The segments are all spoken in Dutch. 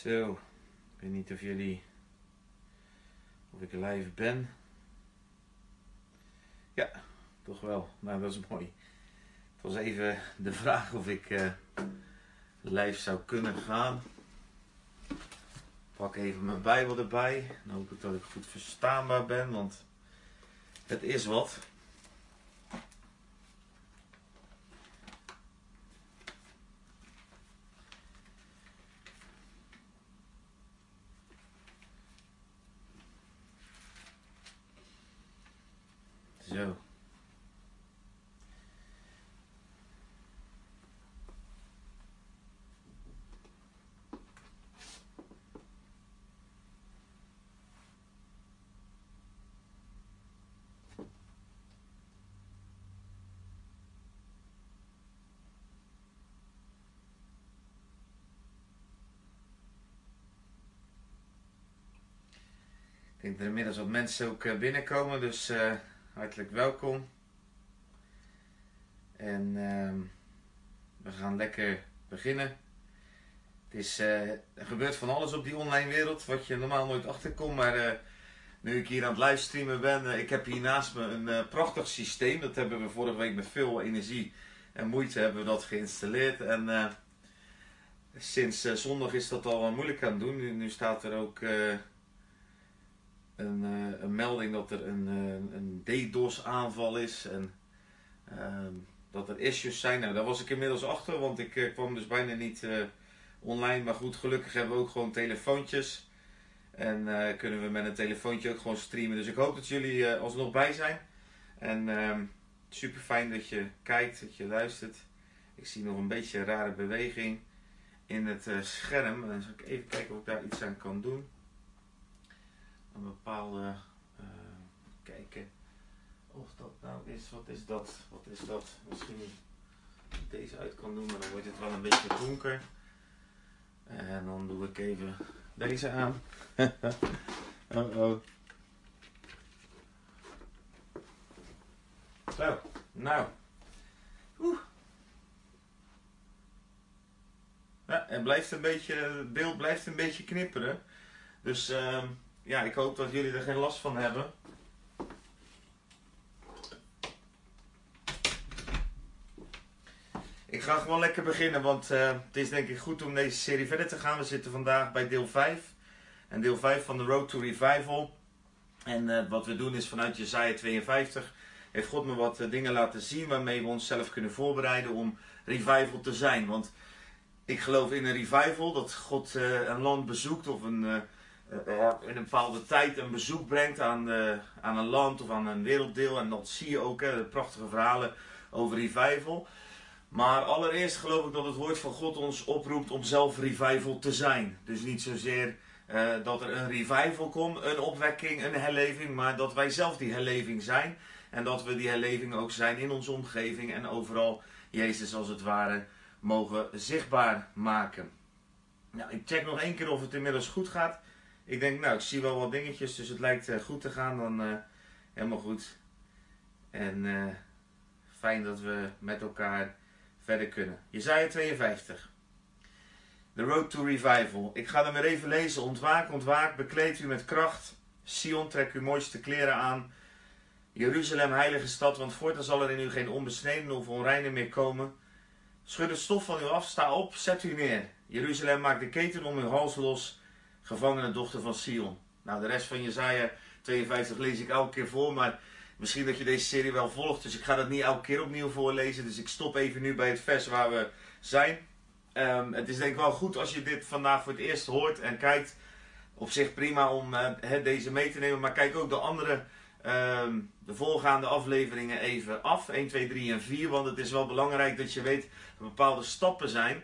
Zo, ik weet niet of jullie, of ik live ben. Ja, toch wel. Nou, dat is mooi. Het was even de vraag of ik uh, live zou kunnen gaan. Pak even mijn Bijbel erbij. Dan hoop ik dat ik goed verstaanbaar ben, want het is wat. Zo. Ik denk dat er inmiddels wat mensen ook eh, binnenkomen, dus uh, hartelijk welkom. En uh, we gaan lekker beginnen. Het is, uh, er gebeurt van alles op die online wereld, wat je normaal nooit achterkomt. Maar nu ik hier aan het livestreamen ben, ik heb hier naast me een prachtig systeem. Dat hebben we vorige week met veel energie en moeite hebben we dat geïnstalleerd. En sinds zondag is dat al moeilijk aan het doen. Nu, nu staat er ook een, uh, een, melding dat er een, uh, een DDoS aanval is en uh, dat er issues zijn. Nou, daar was ik inmiddels achter, want ik eh, kwam dus bijna niet online. Maar goed, gelukkig hebben we ook gewoon telefoontjes. En kunnen we met een telefoontje ook gewoon streamen. Dus ik hoop dat jullie alsnog bij zijn. En ehm, super fijn dat je kijkt, dat je luistert. Ik zie nog een beetje een rare beweging in het scherm. Dan zal ik even kijken of ik daar iets aan kan doen een bepaalde uh, kijken of dat nou is, wat is dat, wat is dat, misschien deze uit kan doen, maar dan wordt het wel een beetje donker. En dan doe ik even deze aan. oh oh. Zo, nou. Oeh. Ja, het blijft een beetje, het beeld blijft een beetje knipperen. Dus uh, ja, ik hoop dat jullie er geen last van hebben. Ik ga gewoon lekker beginnen, want uh, het is denk ik goed om deze serie verder te gaan. We zitten vandaag bij deel 5. En deel 5 van de Road to Revival. En uh, wat we doen is vanuit Jezaja 52 heeft God me wat uh, dingen laten zien waarmee we onszelf kunnen voorbereiden om revival te zijn. Want ik geloof in een revival, dat God een land bezoekt of een in een bepaalde tijd een bezoek brengt aan, uh, aan een land of aan een werelddeel. En dat zie je ook, hè, prachtige verhalen over revival. Maar allereerst geloof ik dat het woord van God ons oproept om zelf revival te zijn. Dus niet zozeer uh, dat er een revival komt, een opwekking, een herleving, maar dat wij zelf die herleving zijn. En dat we die herleving ook zijn in onze omgeving en overal Jezus als het ware mogen zichtbaar maken. Nou, ik check nog één keer of het inmiddels goed gaat. Ik denk, nou, ik zie wel wat dingetjes, dus het lijkt uh, goed te gaan. Dan uh, helemaal goed. En uh, fijn dat we met elkaar verder kunnen. Jezaja 52. The Road to Revival. Ik ga er maar even lezen. Ontwaak, ontwaak, bekleed u met kracht. Sion, trek uw mooiste kleren aan. Jeruzalem, heilige stad, want voortaan zal er in u geen onbesneden of onreine meer komen. Schud het stof van u af, sta op, zet u neer. Jeruzalem, maak de keten om uw hals los gevangene dochter van Sion. Nou, de rest van Jezaja 52 lees ik elke keer voor, maar misschien dat je deze serie wel volgt, dus ik ga dat niet elke keer opnieuw voorlezen. Dus ik stop even nu bij het vers waar we zijn. Um, het is denk ik wel goed als je dit vandaag voor het eerst hoort en kijkt. Op zich prima om uh, deze mee te nemen, maar kijk ook de andere, um, de voorgaande afleveringen even af. 1, 2, 3 en 4, want het is wel belangrijk dat je weet dat bepaalde stappen zijn.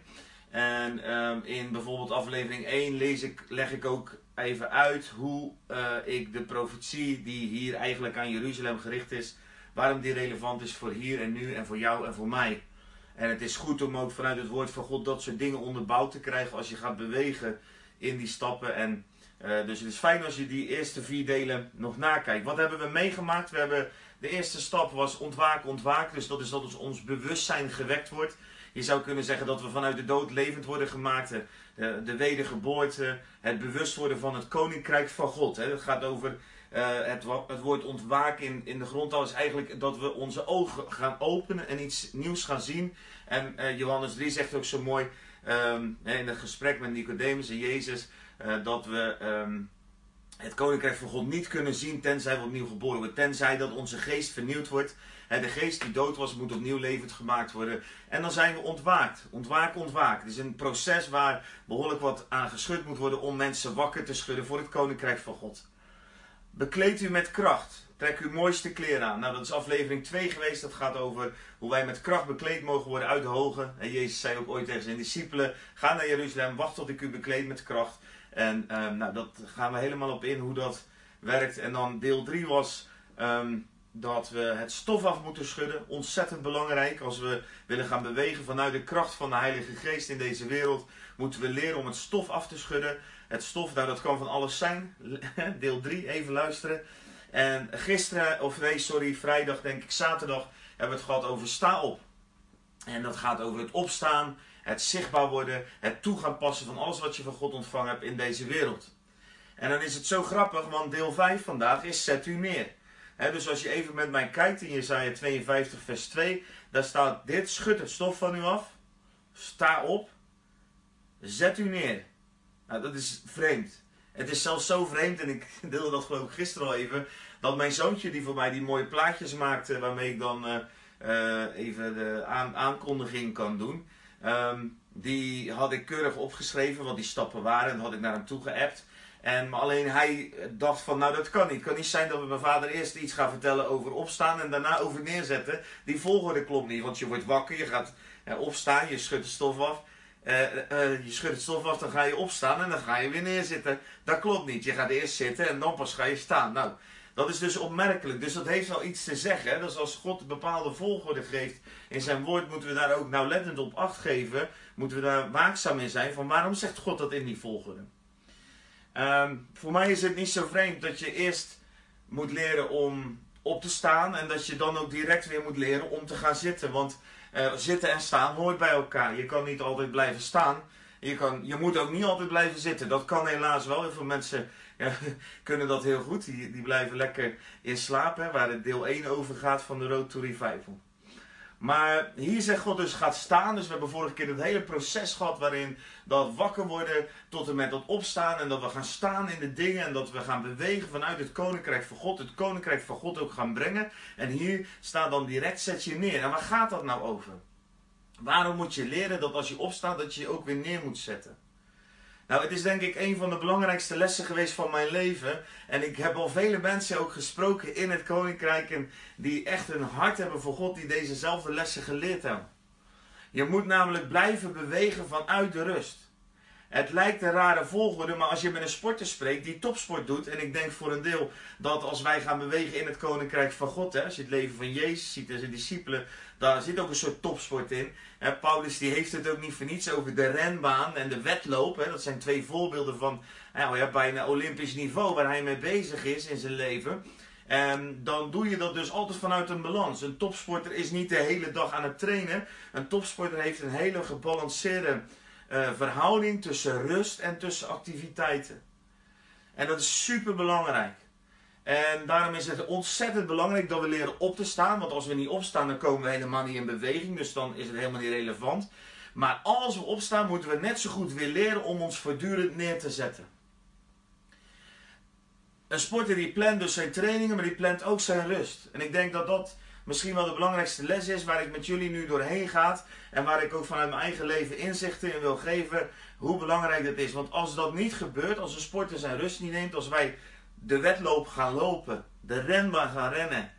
En um, in bijvoorbeeld aflevering 1 lees ik, leg ik ook even uit hoe uh, ik de profetie die hier eigenlijk aan Jeruzalem gericht is, waarom die relevant is voor hier en nu en voor jou en voor mij. En het is goed om ook vanuit het woord van God dat soort dingen onderbouwd te krijgen als je gaat bewegen in die stappen. En uh, dus het is fijn als je die eerste vier delen nog nakijkt. Wat hebben we meegemaakt? We hebben de eerste stap was ontwaken, ontwaken. Dus dat is dat ons bewustzijn gewekt wordt. Je zou kunnen zeggen dat we vanuit de dood levend worden gemaakt. De, de wedergeboorte, het bewust worden van het koninkrijk van God. Het gaat over uh, het, woord ontwaken in, in de grondtaal is eigenlijk dat we onze ogen gaan openen en iets nieuws gaan zien. En uh, Johannes 3 zegt ook zo mooi um, in het gesprek met Nicodemus en Jezus dat we um, het koninkrijk van God niet kunnen zien tenzij we opnieuw geboren worden. Tenzij dat onze geest vernieuwd wordt. De geest die dood was moet opnieuw levend gemaakt worden. En dan zijn we ontwaakt. Ontwaken, ontwaken. Het is een proces waar behoorlijk wat aan geschud moet worden om mensen wakker te schudden voor het koninkrijk van God. Bekleed u met kracht. Trek uw mooiste kleren aan. Nou, dat is aflevering 2 geweest. Dat gaat over hoe wij met kracht bekleed mogen worden uit de hoge. En Jezus zei ook ooit tegen zijn discipelen: Ga naar Jeruzalem, wacht tot ik u bekleed met kracht. En um, nou, dat gaan we helemaal op in hoe dat werkt. En dan deel 3 was um, dat we het stof af moeten schudden. Ontzettend belangrijk. Als we willen gaan bewegen vanuit de kracht van de Heilige Geest in deze wereld, moeten we leren om het stof af te schudden. Het stof, nou, dat kan van alles zijn. Deel 3, even luisteren. En gisteren, of nee, sorry, vrijdag, denk ik, zaterdag, hebben we het gehad over sta op. En dat gaat over het opstaan, het zichtbaar worden, het toe gaan passen van alles wat je van God ontvangen hebt in deze wereld. En dan is het zo grappig, want deel 5 vandaag is zet u neer. Dus als je even met mij kijkt in Jezaja 52 vers 2, daar staat dit, schud het stof van u af, sta op, zet u neer. Nou, dat is vreemd. Het is zelfs zo vreemd, en ik deelde dat geloof ik gisteren al even, dat mijn zoontje die voor mij die mooie plaatjes maakte, waarmee ik dan uh, uh, even de aan, aankondiging kan doen, um, die had ik keurig opgeschreven, wat die stappen waren, en had ik naar hem toe geappt. En alleen hij dacht van, nou dat kan niet. Het kan niet zijn dat we mijn vader eerst iets gaan vertellen over opstaan en daarna over neerzetten. Die volgorde klopt niet, want je wordt wakker, je gaat opstaan, je schudt de stof af. Uh, je schudt het stof af, dan ga je opstaan en dan ga je weer neerzitten. Dat klopt niet. Je gaat eerst zitten en dan pas ga je staan. Nou, dat is dus opmerkelijk. Dus dat heeft wel iets te zeggen. Hè? Dus als God bepaalde volgorde geeft in zijn woord, moeten we daar ook nauwlettend op acht geven. Moeten we daar waakzaam in zijn. Van waarom zegt God dat in die volgorde? Um, voor mij is het niet zo vreemd dat je eerst moet leren om op te staan. En dat je dan ook direct weer moet leren om te gaan zitten. Want uh, zitten en staan hoort bij elkaar. Je kan niet altijd blijven staan. Je, kan, je moet ook niet altijd blijven zitten. Dat kan helaas wel. Heel veel mensen ja, kunnen dat heel goed. Die, die blijven lekker in slaap. Hè, waar het deel 1 over gaat van de Road to Revival. Maar hier zegt God dus gaat staan. Dus we hebben vorige keer het hele proces gehad waarin dat wakker worden tot en met dat opstaan. En dat we gaan staan in de dingen en dat we gaan bewegen vanuit het koninkrijk van God. Het koninkrijk van God ook gaan brengen. En hier staat dan direct zet je neer. En waar gaat dat nou over? Waarom moet je leren dat als je opstaat dat je je ook weer neer moet zetten? Nou, het is denk ik een van de belangrijkste lessen geweest van mijn leven. En ik heb al vele mensen ook gesproken in het koninkrijk. En die echt een hart hebben voor God, die dezezelfde lessen geleerd hebben. Je moet namelijk blijven bewegen vanuit de rust. Het lijkt een rare volgorde, maar als je met een sporter spreekt die topsport doet, en ik denk voor een deel dat als wij gaan bewegen in het koninkrijk van God, hè, als je het leven van Jezus ziet en zijn discipelen, daar zit ook een soort topsport in. Hè, Paulus die heeft het ook niet voor niets over de renbaan en de wedloop. Hè, dat zijn twee voorbeelden van nou ja, bijna olympisch niveau waar hij mee bezig is in zijn leven. En dan doe je dat dus altijd vanuit een balans. Een topsporter is niet de hele dag aan het trainen. Een topsporter heeft een hele gebalanceerde uh, verhouding tussen rust en tussen activiteiten. En dat is super belangrijk. En daarom is het ontzettend belangrijk dat we leren op te staan. Want als we niet opstaan, dan komen we helemaal niet in beweging. Dus dan is het helemaal niet relevant. Maar als we opstaan, moeten we net zo goed weer leren om ons voortdurend neer te zetten. Een sporter die plant dus zijn trainingen, maar die plant ook zijn rust. En ik denk dat dat misschien wel de belangrijkste les is waar ik met jullie nu doorheen ga. En waar ik ook vanuit mijn eigen leven inzichten in wil geven hoe belangrijk dat is. Want als dat niet gebeurt, als een sporter zijn rust niet neemt, als wij de wedloop gaan lopen, de renbaan gaan rennen.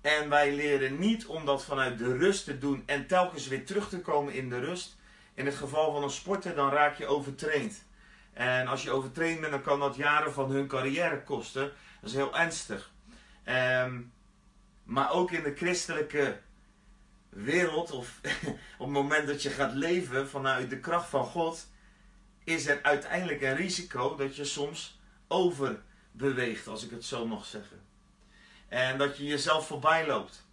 En wij leren niet om dat vanuit de rust te doen en telkens weer terug te komen in de rust. In het geval van een sporter, dan raak je overtraind. En als je overtraind bent, dan kan dat jaren van hun carrière kosten. Dat is heel ernstig. Um, maar ook in de christelijke wereld, of op het moment dat je gaat leven vanuit de kracht van God, is er uiteindelijk een risico dat je soms overbeweegt, als ik het zo mag zeggen. En dat je jezelf voorbij loopt.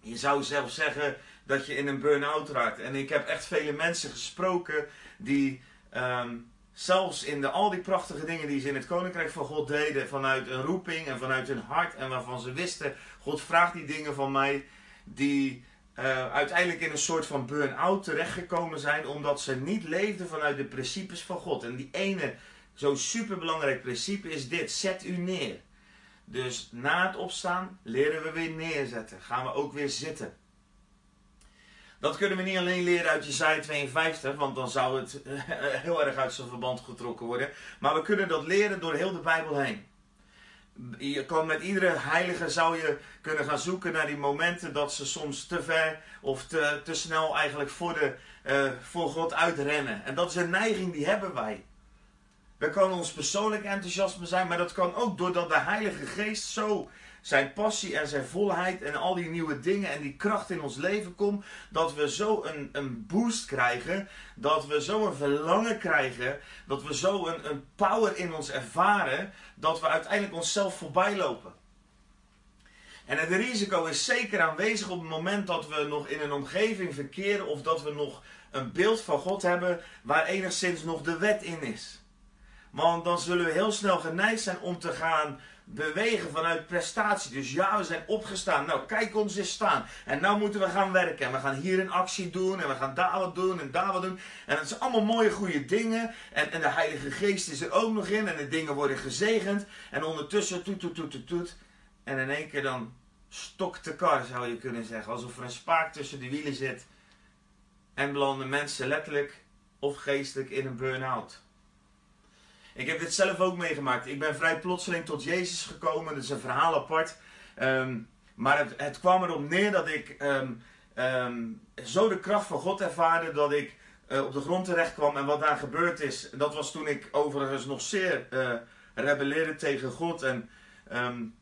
Je zou zelf zeggen, dat je in een burn-out raakt. En ik heb echt vele mensen gesproken die ehm, zelfs in de, al die prachtige dingen die ze in het Koninkrijk van God deden, vanuit een roeping en vanuit hun hart en waarvan ze wisten, God vraagt die dingen van mij, die uh, uiteindelijk in een soort van burn-out terechtgekomen zijn, omdat ze niet leefden vanuit de principes van God. En die ene zo'n superbelangrijk principe is dit: zet u neer. Dus na het opstaan leren we weer neerzetten. Gaan we ook weer zitten. Dat kunnen we niet alleen leren uit Jesaja 52, want dan zou het heel erg uit zijn verband getrokken worden. Maar we kunnen dat leren door heel de Bijbel heen. Je kan met iedere heilige zou je kunnen gaan zoeken naar die momenten dat ze soms te ver of te, te snel eigenlijk voor, de, uh, voor God uitrennen. En dat is een neiging die hebben wij. We kan ons persoonlijk enthousiasme zijn, maar dat kan ook doordat de Heilige Geest zo zijn passie en zijn volheid en al die nieuwe dingen en die kracht in ons leven komt, dat we zo een, een boost krijgen, dat we zo een verlangen krijgen, dat we zo een, een power in ons ervaren, dat we uiteindelijk onszelf voorbij lopen. En het risico is zeker aanwezig op het moment dat we nog in een omgeving verkeren of dat we nog een beeld van God hebben waar enigszins nog de wet in is. Want dan zullen we heel snel geneigd zijn om te gaan bewegen vanuit prestatie. Dus ja, we zijn opgestaan. Nou, kijk ons eens staan. En nou moeten we gaan werken. En we gaan hier een actie doen. En we gaan daar wat doen en daar wat doen. En dat zijn allemaal mooie, goede dingen. En, en de Heilige Geest is er ook nog in. En de dingen worden gezegend. En ondertussen toet, toet, toet, toet, toet. En in één keer dan stokt de kar, zou je kunnen zeggen. Alsof er een spaak tussen de wielen zit. En belanden mensen letterlijk of geestelijk in een burn-out. Ik heb dit zelf ook meegemaakt. Ik ben vrij plotseling tot Jezus gekomen. Dat is een verhaal apart. Ehm, maar het, het, kwam erop neer dat ik ehm, ehm, zo de kracht van God ervaarde dat ik uh, op de grond terecht kwam. En wat daar gebeurd is, dat was toen ik overigens nog zeer uh, rebelleerde tegen God. En, en,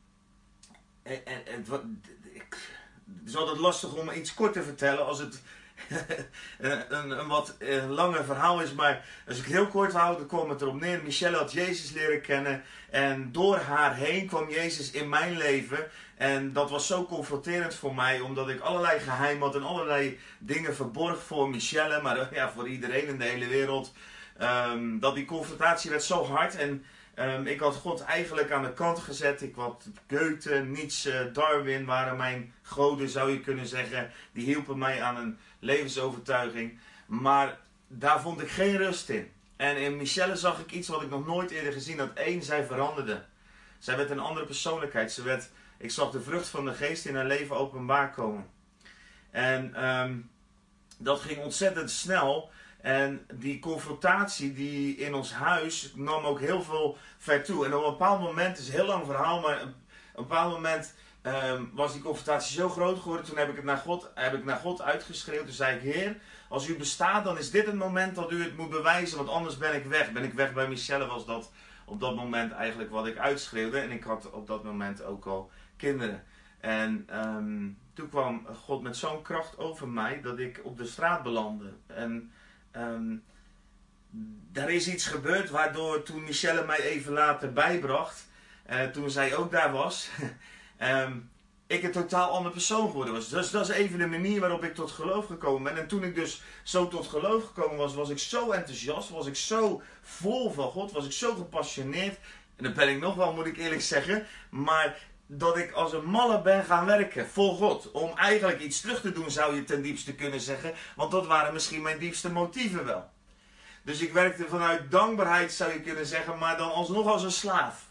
en, en het, het is altijd lastig om iets kort te vertellen als het een, een, wat een langer verhaal is, maar als ik heel kort hou, dan komt het erop neer. Michelle had Jezus leren kennen en door haar heen kwam Jezus in mijn leven. En dat was zo confronterend voor mij, omdat ik allerlei geheim had en allerlei dingen verborg voor Michelle, maar ja, voor iedereen in de hele wereld. Um, dat die confrontatie werd zo hard en um, ik had God eigenlijk aan de kant gezet. Ik had Goethe, Nietzsche, Darwin waren mijn goden, zou je kunnen zeggen. Die hielpen mij aan een levensovertuiging. Maar daar vond ik geen rust in. En in Michelle zag ik iets wat ik nog nooit eerder gezien had. Eén, zij veranderde. Zij werd een andere persoonlijkheid. Ze werd, ik zag de vrucht van de geest in haar leven openbaar komen. En um, dat ging ontzettend snel. En die confrontatie die in ons huis nam ook heel veel ver toe. En op een bepaald moment, het is een heel lang verhaal, maar op een bepaald moment um, was die confrontatie zo groot geworden. Toen heb ik het naar God, heb ik naar God uitgeschreeuwd. Toen zei ik, Heer, als u bestaat, dan is dit het moment dat u het moet bewijzen, want anders ben ik weg. Ben ik weg bij Michelle, was dat op dat moment eigenlijk wat ik uitschreeuwde. En ik had op dat moment ook al kinderen. En um, toen kwam God met zo'n kracht over mij dat ik op de straat belandde. En um, er is iets gebeurd waardoor toen Michelle mij even later bijbracht, uh, toen zij ook daar was, um, ik een totaal andere persoon geworden was. Dus dat is even de manier waarop ik tot geloof gekomen ben. En toen ik dus zo tot geloof gekomen was, was ik zo enthousiast, was ik zo vol van God, was ik zo gepassioneerd. En dat ben ik nog wel, moet ik eerlijk zeggen. Maar dat ik als een malle ben gaan werken voor God. Om eigenlijk iets terug te doen, zou je ten diepste kunnen zeggen. Want dat waren misschien mijn diepste motieven wel. Dus ik werkte vanuit dankbaarheid, zou je kunnen zeggen, maar dan alsnog als een slaaf.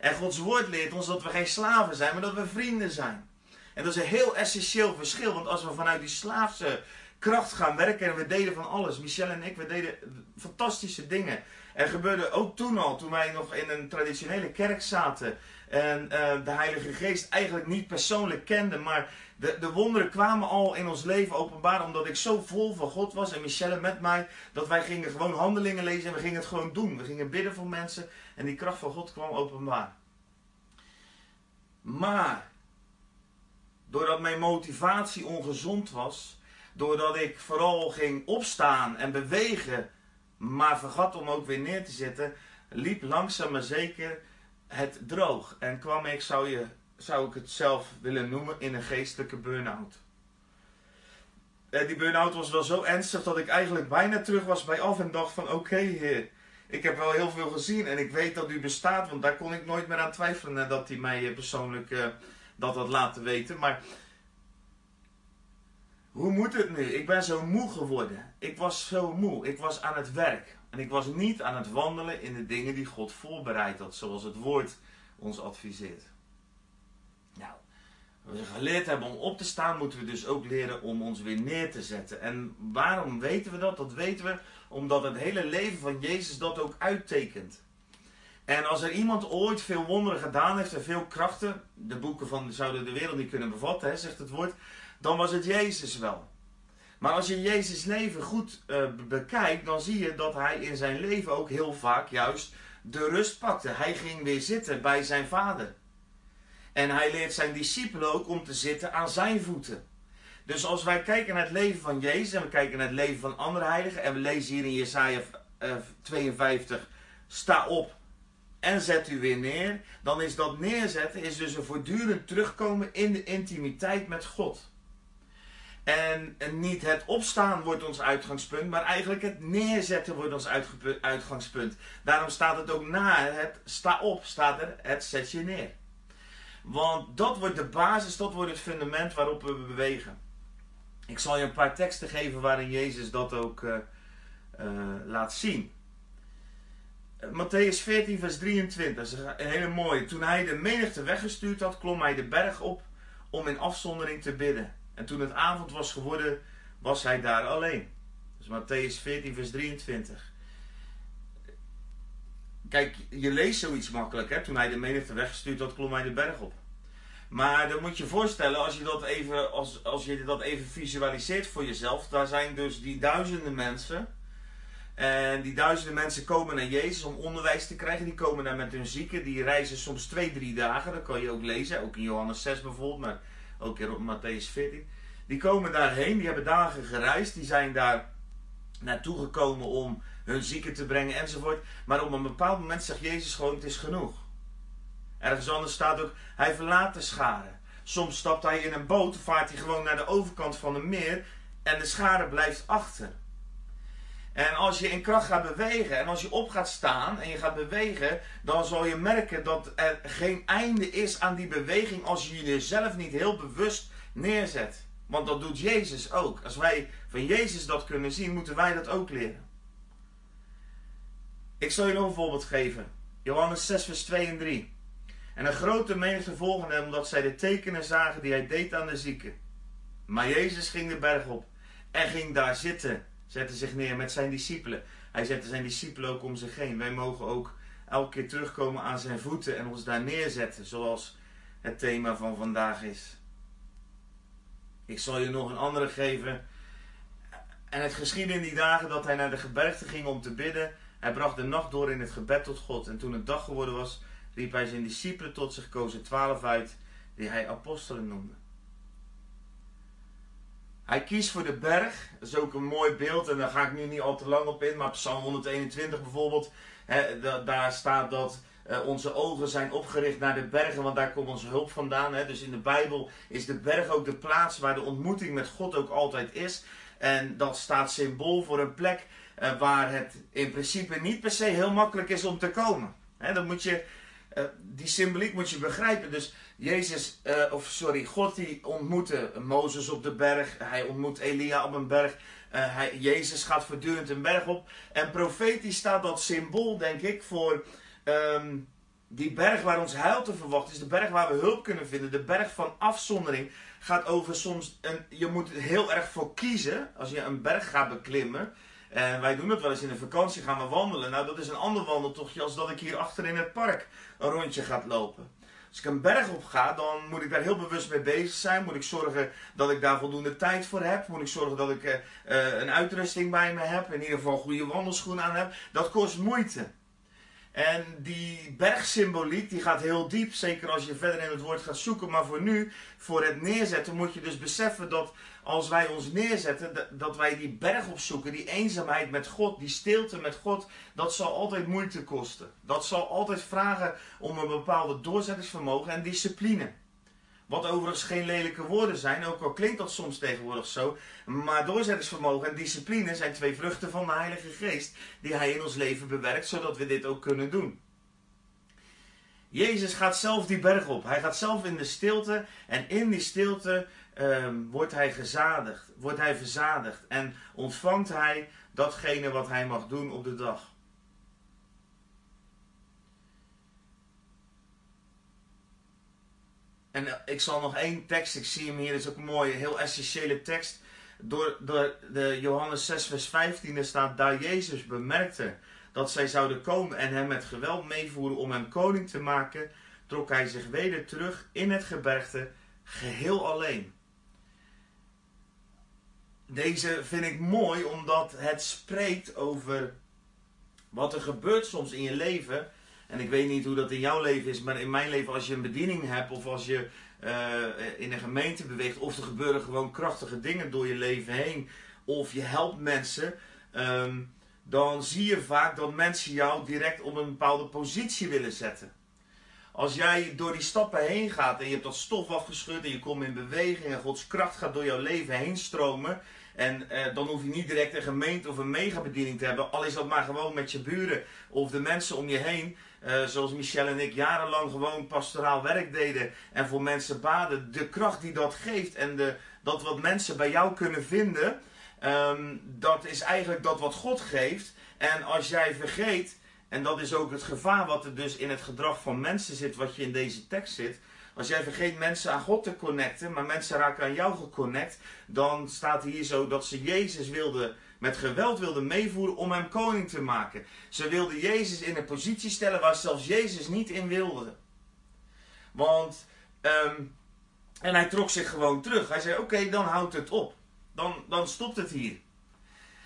En Gods woord leert ons dat we geen slaven zijn, maar dat we vrienden zijn. En dat is een heel essentieel verschil, want als we vanuit die slaafse kracht gaan werken en we deden van alles, Michelle en ik, we deden fantastische dingen. Er gebeurde ook toen al, toen wij nog in een traditionele kerk zaten en uh, de Heilige Geest eigenlijk niet persoonlijk kenden, maar de, de wonderen kwamen al in ons leven openbaar omdat ik zo vol van God was en Michelle met mij, dat wij gingen gewoon handelingen lezen en we gingen het gewoon doen. We gingen bidden voor mensen en die kracht van God kwam openbaar. Maar, doordat mijn motivatie ongezond was, doordat ik vooral ging opstaan en bewegen, maar vergat om ook weer neer te zitten, liep langzaam maar zeker het droog. En kwam ik, zou, je, zou ik het zelf willen noemen, in een geestelijke burn-out. uh, die burn-out was wel zo ernstig dat ik eigenlijk bijna terug was bij af en dacht van oké heer, ik heb wel heel veel gezien en ik weet dat u bestaat, want daar kon ik nooit meer aan twijfelen nadat hij mij uh, persoonlijk uh, dat had laten weten. Maar hoe moet het nu? Ik ben zo moe geworden. Ik was zo moe. Ik was aan het werk. En ik was niet aan het wandelen in de dingen die God voorbereid had, zoals het woord ons adviseert. Nou, we geleerd hebben om op te staan, moeten we dus ook leren om ons weer neer te zetten. En waarom weten we dat? Dat weten we omdat het hele leven van Jezus dat ook uittekent. En als er iemand ooit veel wonderen gedaan heeft en veel krachten, de boeken van zouden de wereld niet kunnen bevatten, zegt het woord, dan was het Jezus wel. Maar als je Jezus leven goed uh, bekijkt, dan zie je dat hij in zijn leven ook heel vaak juist de rust pakte. Hij ging weer zitten bij zijn vader. En hij leert zijn discipelen ook om te zitten aan zijn voeten. Dus als wij kijken naar het leven van Jezus en we kijken naar het leven van andere heiligen en we lezen hier in Jesaja 52, sta op en zet u weer neer, dan is dat neerzetten is dus een voortdurend terugkomen in de intimiteit met God. En, niet het opstaan wordt ons uitgangspunt, maar eigenlijk het neerzetten wordt ons uitgangspunt. Daarom staat het ook na het sta op, staat er het zet je neer. Want dat wordt de basis, dat wordt het fundament waarop we bewegen. Ik zal je een paar teksten geven waarin Jezus dat ook uh, uh, laat zien. Matthäus 14, vers 23, dat is een hele mooie. Toen hij de menigte weggestuurd had, klom hij de berg op om in afzondering te bidden. En toen het avond was geworden, was hij daar alleen. Dus Matthäus 14, vers 23. Kijk, je leest zoiets makkelijk. Hè? Toen hij de menigte weggestuurd had, klom hij de berg op. Maar dan moet je voorstellen, als je, dat even, als, als je dat even visualiseert voor jezelf. Daar zijn dus die duizenden mensen. En die duizenden mensen komen naar Jezus om onderwijs te krijgen. Die komen daar met hun zieken. Die reizen soms twee, drie dagen. Dat kan je ook lezen. Ook in Johannes 6 bijvoorbeeld. Maar ook in Matthäus 14. Die komen daarheen, die hebben dagen gereisd, die zijn daar naartoe gekomen om hun zieken te brengen enzovoort. Maar op een bepaald moment zegt Jezus gewoon: Het is genoeg. Ergens anders staat ook: Hij verlaat de schade. Soms stapt hij in een boot, vaart hij gewoon naar de overkant van het meer en de schade blijft achter. En als je in kracht gaat bewegen en als je op gaat staan en je gaat bewegen, dan zal je merken dat er geen einde is aan die beweging als je jezelf niet heel bewust neerzet. Want dat doet Jezus ook. Als wij van Jezus dat kunnen zien, moeten wij dat ook leren. Ik zal je nog een voorbeeld geven. Johannes 6, vers 2 en 3. En een grote menigte volgde hem, omdat zij de tekenen zagen die hij deed aan de zieken. Maar Jezus ging de berg op en ging daar zitten zette zich neer met zijn discipelen. Hij zette zijn discipelen ook om zich heen. Wij mogen ook elke keer terugkomen aan zijn voeten en ons daar neerzetten, zoals het thema van vandaag is. Ik zal je nog een andere geven. En het geschiedde in die dagen dat hij naar de gebergte ging om te bidden. Hij bracht de nacht door in het gebed tot God. En toen het dag geworden was, riep hij zijn discipelen tot zich, koos er twaalf uit, die hij apostelen noemde. Hij kiest voor de berg. Dat is ook een mooi beeld en daar ga ik nu niet al te lang op in. Maar Psalm 121 bijvoorbeeld, hè, daar staat dat uh, onze ogen zijn opgericht naar de bergen, want daar komt onze hulp vandaan. Hè. Dus in de Bijbel is de berg ook de plaats waar de ontmoeting met God ook altijd is. En dat staat symbool voor een plek uh, waar het in principe niet per se heel makkelijk is om te komen. Hè, dan moet je, uh, die symboliek moet je begrijpen. Dus Jezus, uh, of sorry, God die ontmoette Mozes op de berg. Hij ontmoet Elia op een berg. Uh, hij, Jezus gaat voortdurend een berg op. En profetisch staat dat symbool, denk ik, voor um, die berg waar ons heil te verwachten is. De berg waar we hulp kunnen vinden. De berg van afzondering gaat over soms. Een, je moet er heel erg voor kiezen als je een berg gaat beklimmen. En wij doen dat wel eens in de vakantie, gaan we wandelen. Nou, dat is een ander wandeltochtje als dat ik hier achter in het park een rondje ga lopen. Als ik een berg op ga, dan moet ik daar heel bewust mee bezig zijn. Moet ik zorgen dat ik daar voldoende tijd voor heb. Moet ik zorgen dat ik uh, een uitrusting bij me heb. In ieder geval goede wandelschoenen aan heb. Dat kost moeite. En die bergsymboliek die gaat heel diep, zeker als je verder in het woord gaat zoeken. Maar voor nu, voor het neerzetten, moet je dus beseffen dat als wij ons neerzetten, dat wij die berg opzoeken, die eenzaamheid met God, die stilte met God, dat zal altijd moeite kosten. Dat zal altijd vragen om een bepaalde doorzettingsvermogen en discipline. Wat overigens geen lelijke woorden zijn, ook al klinkt dat soms tegenwoordig zo. Maar doorzettingsvermogen en discipline zijn twee vruchten van de Heilige Geest die Hij in ons leven bewerkt, zodat we dit ook kunnen doen. Jezus gaat zelf die berg op. Hij gaat zelf in de stilte en in die stilte ehm, wordt hij gezadigd, wordt hij verzadigd en ontvangt hij datgene wat hij mag doen op de dag. En eh, ik zal nog één tekst, ik zie hem hier, is ook een mooie, heel essentiële tekst. Door, door de Johannes 6, vers 15 er staat, daar Jezus bemerkte dat zij zouden komen en hem met geweld meevoeren om hem koning te maken, trok hij zich weder terug in het gebergte, geheel alleen. Deze vind ik mooi omdat het spreekt over wat er gebeurt soms in je leven en ik weet niet hoe dat in jouw leven is, maar in mijn leven, als je een bediening hebt of als je uh, in een gemeente beweegt, of er gebeuren gewoon krachtige dingen door je leven heen, of je helpt mensen, um, dan zie je vaak dat mensen jou direct op een bepaalde positie willen zetten. Als jij door die stappen heen gaat en je hebt dat stof afgeschud en je komt in beweging en Gods kracht gaat door jouw leven heen stromen, en uh, dan hoef je niet direct een gemeente of een megabediening te hebben. Al is dat maar gewoon met je buren of de mensen om je heen. Uh, zoals Michel en ik jarenlang gewoon pastoraal werk deden. En voor mensen baden. De kracht die dat geeft en de, dat wat mensen bij jou kunnen vinden. Um, dat is eigenlijk dat wat God geeft. En als jij vergeet. En dat is ook het gevaar wat er dus in het gedrag van mensen zit. Wat je in deze tekst zit als jij vergeet mensen aan God te connecten, maar mensen raken aan jou geconnect, dan staat hier zo dat ze Jezus wilden, met geweld wilden meevoeren om hem koning te maken. Ze wilden Jezus in een positie stellen waar zelfs Jezus niet in wilde. Want, um, en hij trok zich gewoon terug. Hij zei: Oké, dan houdt het op. Dan, dan stopt het hier.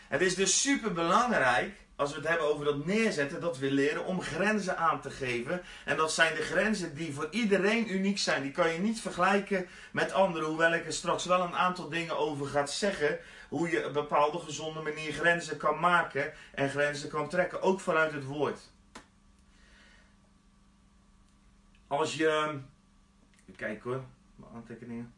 Het is dus super belangrijk als we het hebben over dat neerzetten, dat we leren om grenzen aan te geven. En dat zijn de grenzen die voor iedereen uniek zijn. Die kan je niet vergelijken met anderen, hoewel ik er straks wel een aantal dingen over ga zeggen. Hoe je op een bepaalde gezonde manier grenzen kan maken en grenzen kan trekken, ook vanuit het woord. Als je. Kijk hoor, mijn aantekeningen.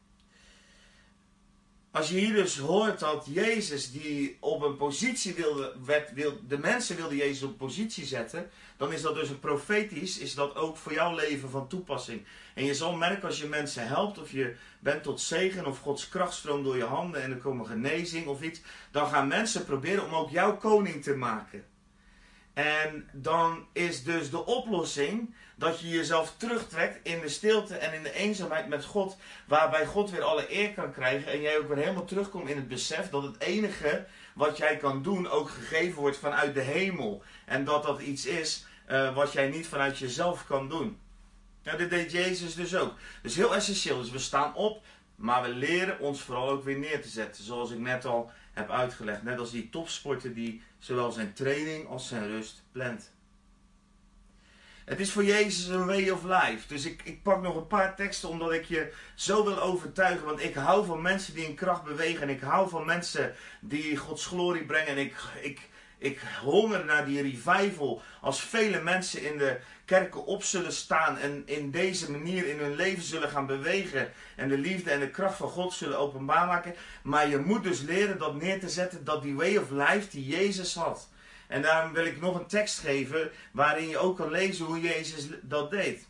Als je hier dus hoort dat Jezus die op een positie wilde, wil, de mensen wilden Jezus op positie zetten, dan is dat dus een profetisch, is dat ook voor jouw leven van toepassing. En je zal merken als je mensen helpt, of je bent tot zegen, of Gods kracht stroomt door je handen en er komen genezing of iets, dan gaan mensen proberen om ook jouw koning te maken. En dan is dus de oplossing dat je jezelf terugtrekt in de stilte en in de eenzaamheid met God, waarbij God weer alle eer kan krijgen en jij ook weer helemaal terugkomt in het besef dat het enige wat jij kan doen ook gegeven wordt vanuit de hemel. En dat dat iets is uh, wat jij niet vanuit jezelf kan doen. Ja, dit deed Jezus dus ook. Dus heel essentieel. Dus we staan op, maar we leren ons vooral ook weer neer te zetten. Zoals ik net al heb uitgelegd. Net als die topsporter die zowel zijn training als zijn rust plant. Het is voor Jezus een way of life. Dus ik, ik pak nog een paar teksten omdat ik je zo wil overtuigen. Want ik hou van mensen die in kracht bewegen. En ik hou van mensen die Gods glorie brengen. En ik, ik, ik honger naar die revival. Als vele mensen in de kerken op zullen staan. En in deze manier in hun leven zullen gaan bewegen. En de liefde en de kracht van God zullen openbaar maken. Maar je moet dus leren dat neer te zetten. Dat die way of life die Jezus had. En daarom wil ik nog een tekst geven waarin je ook kan lezen hoe Jezus dat deed.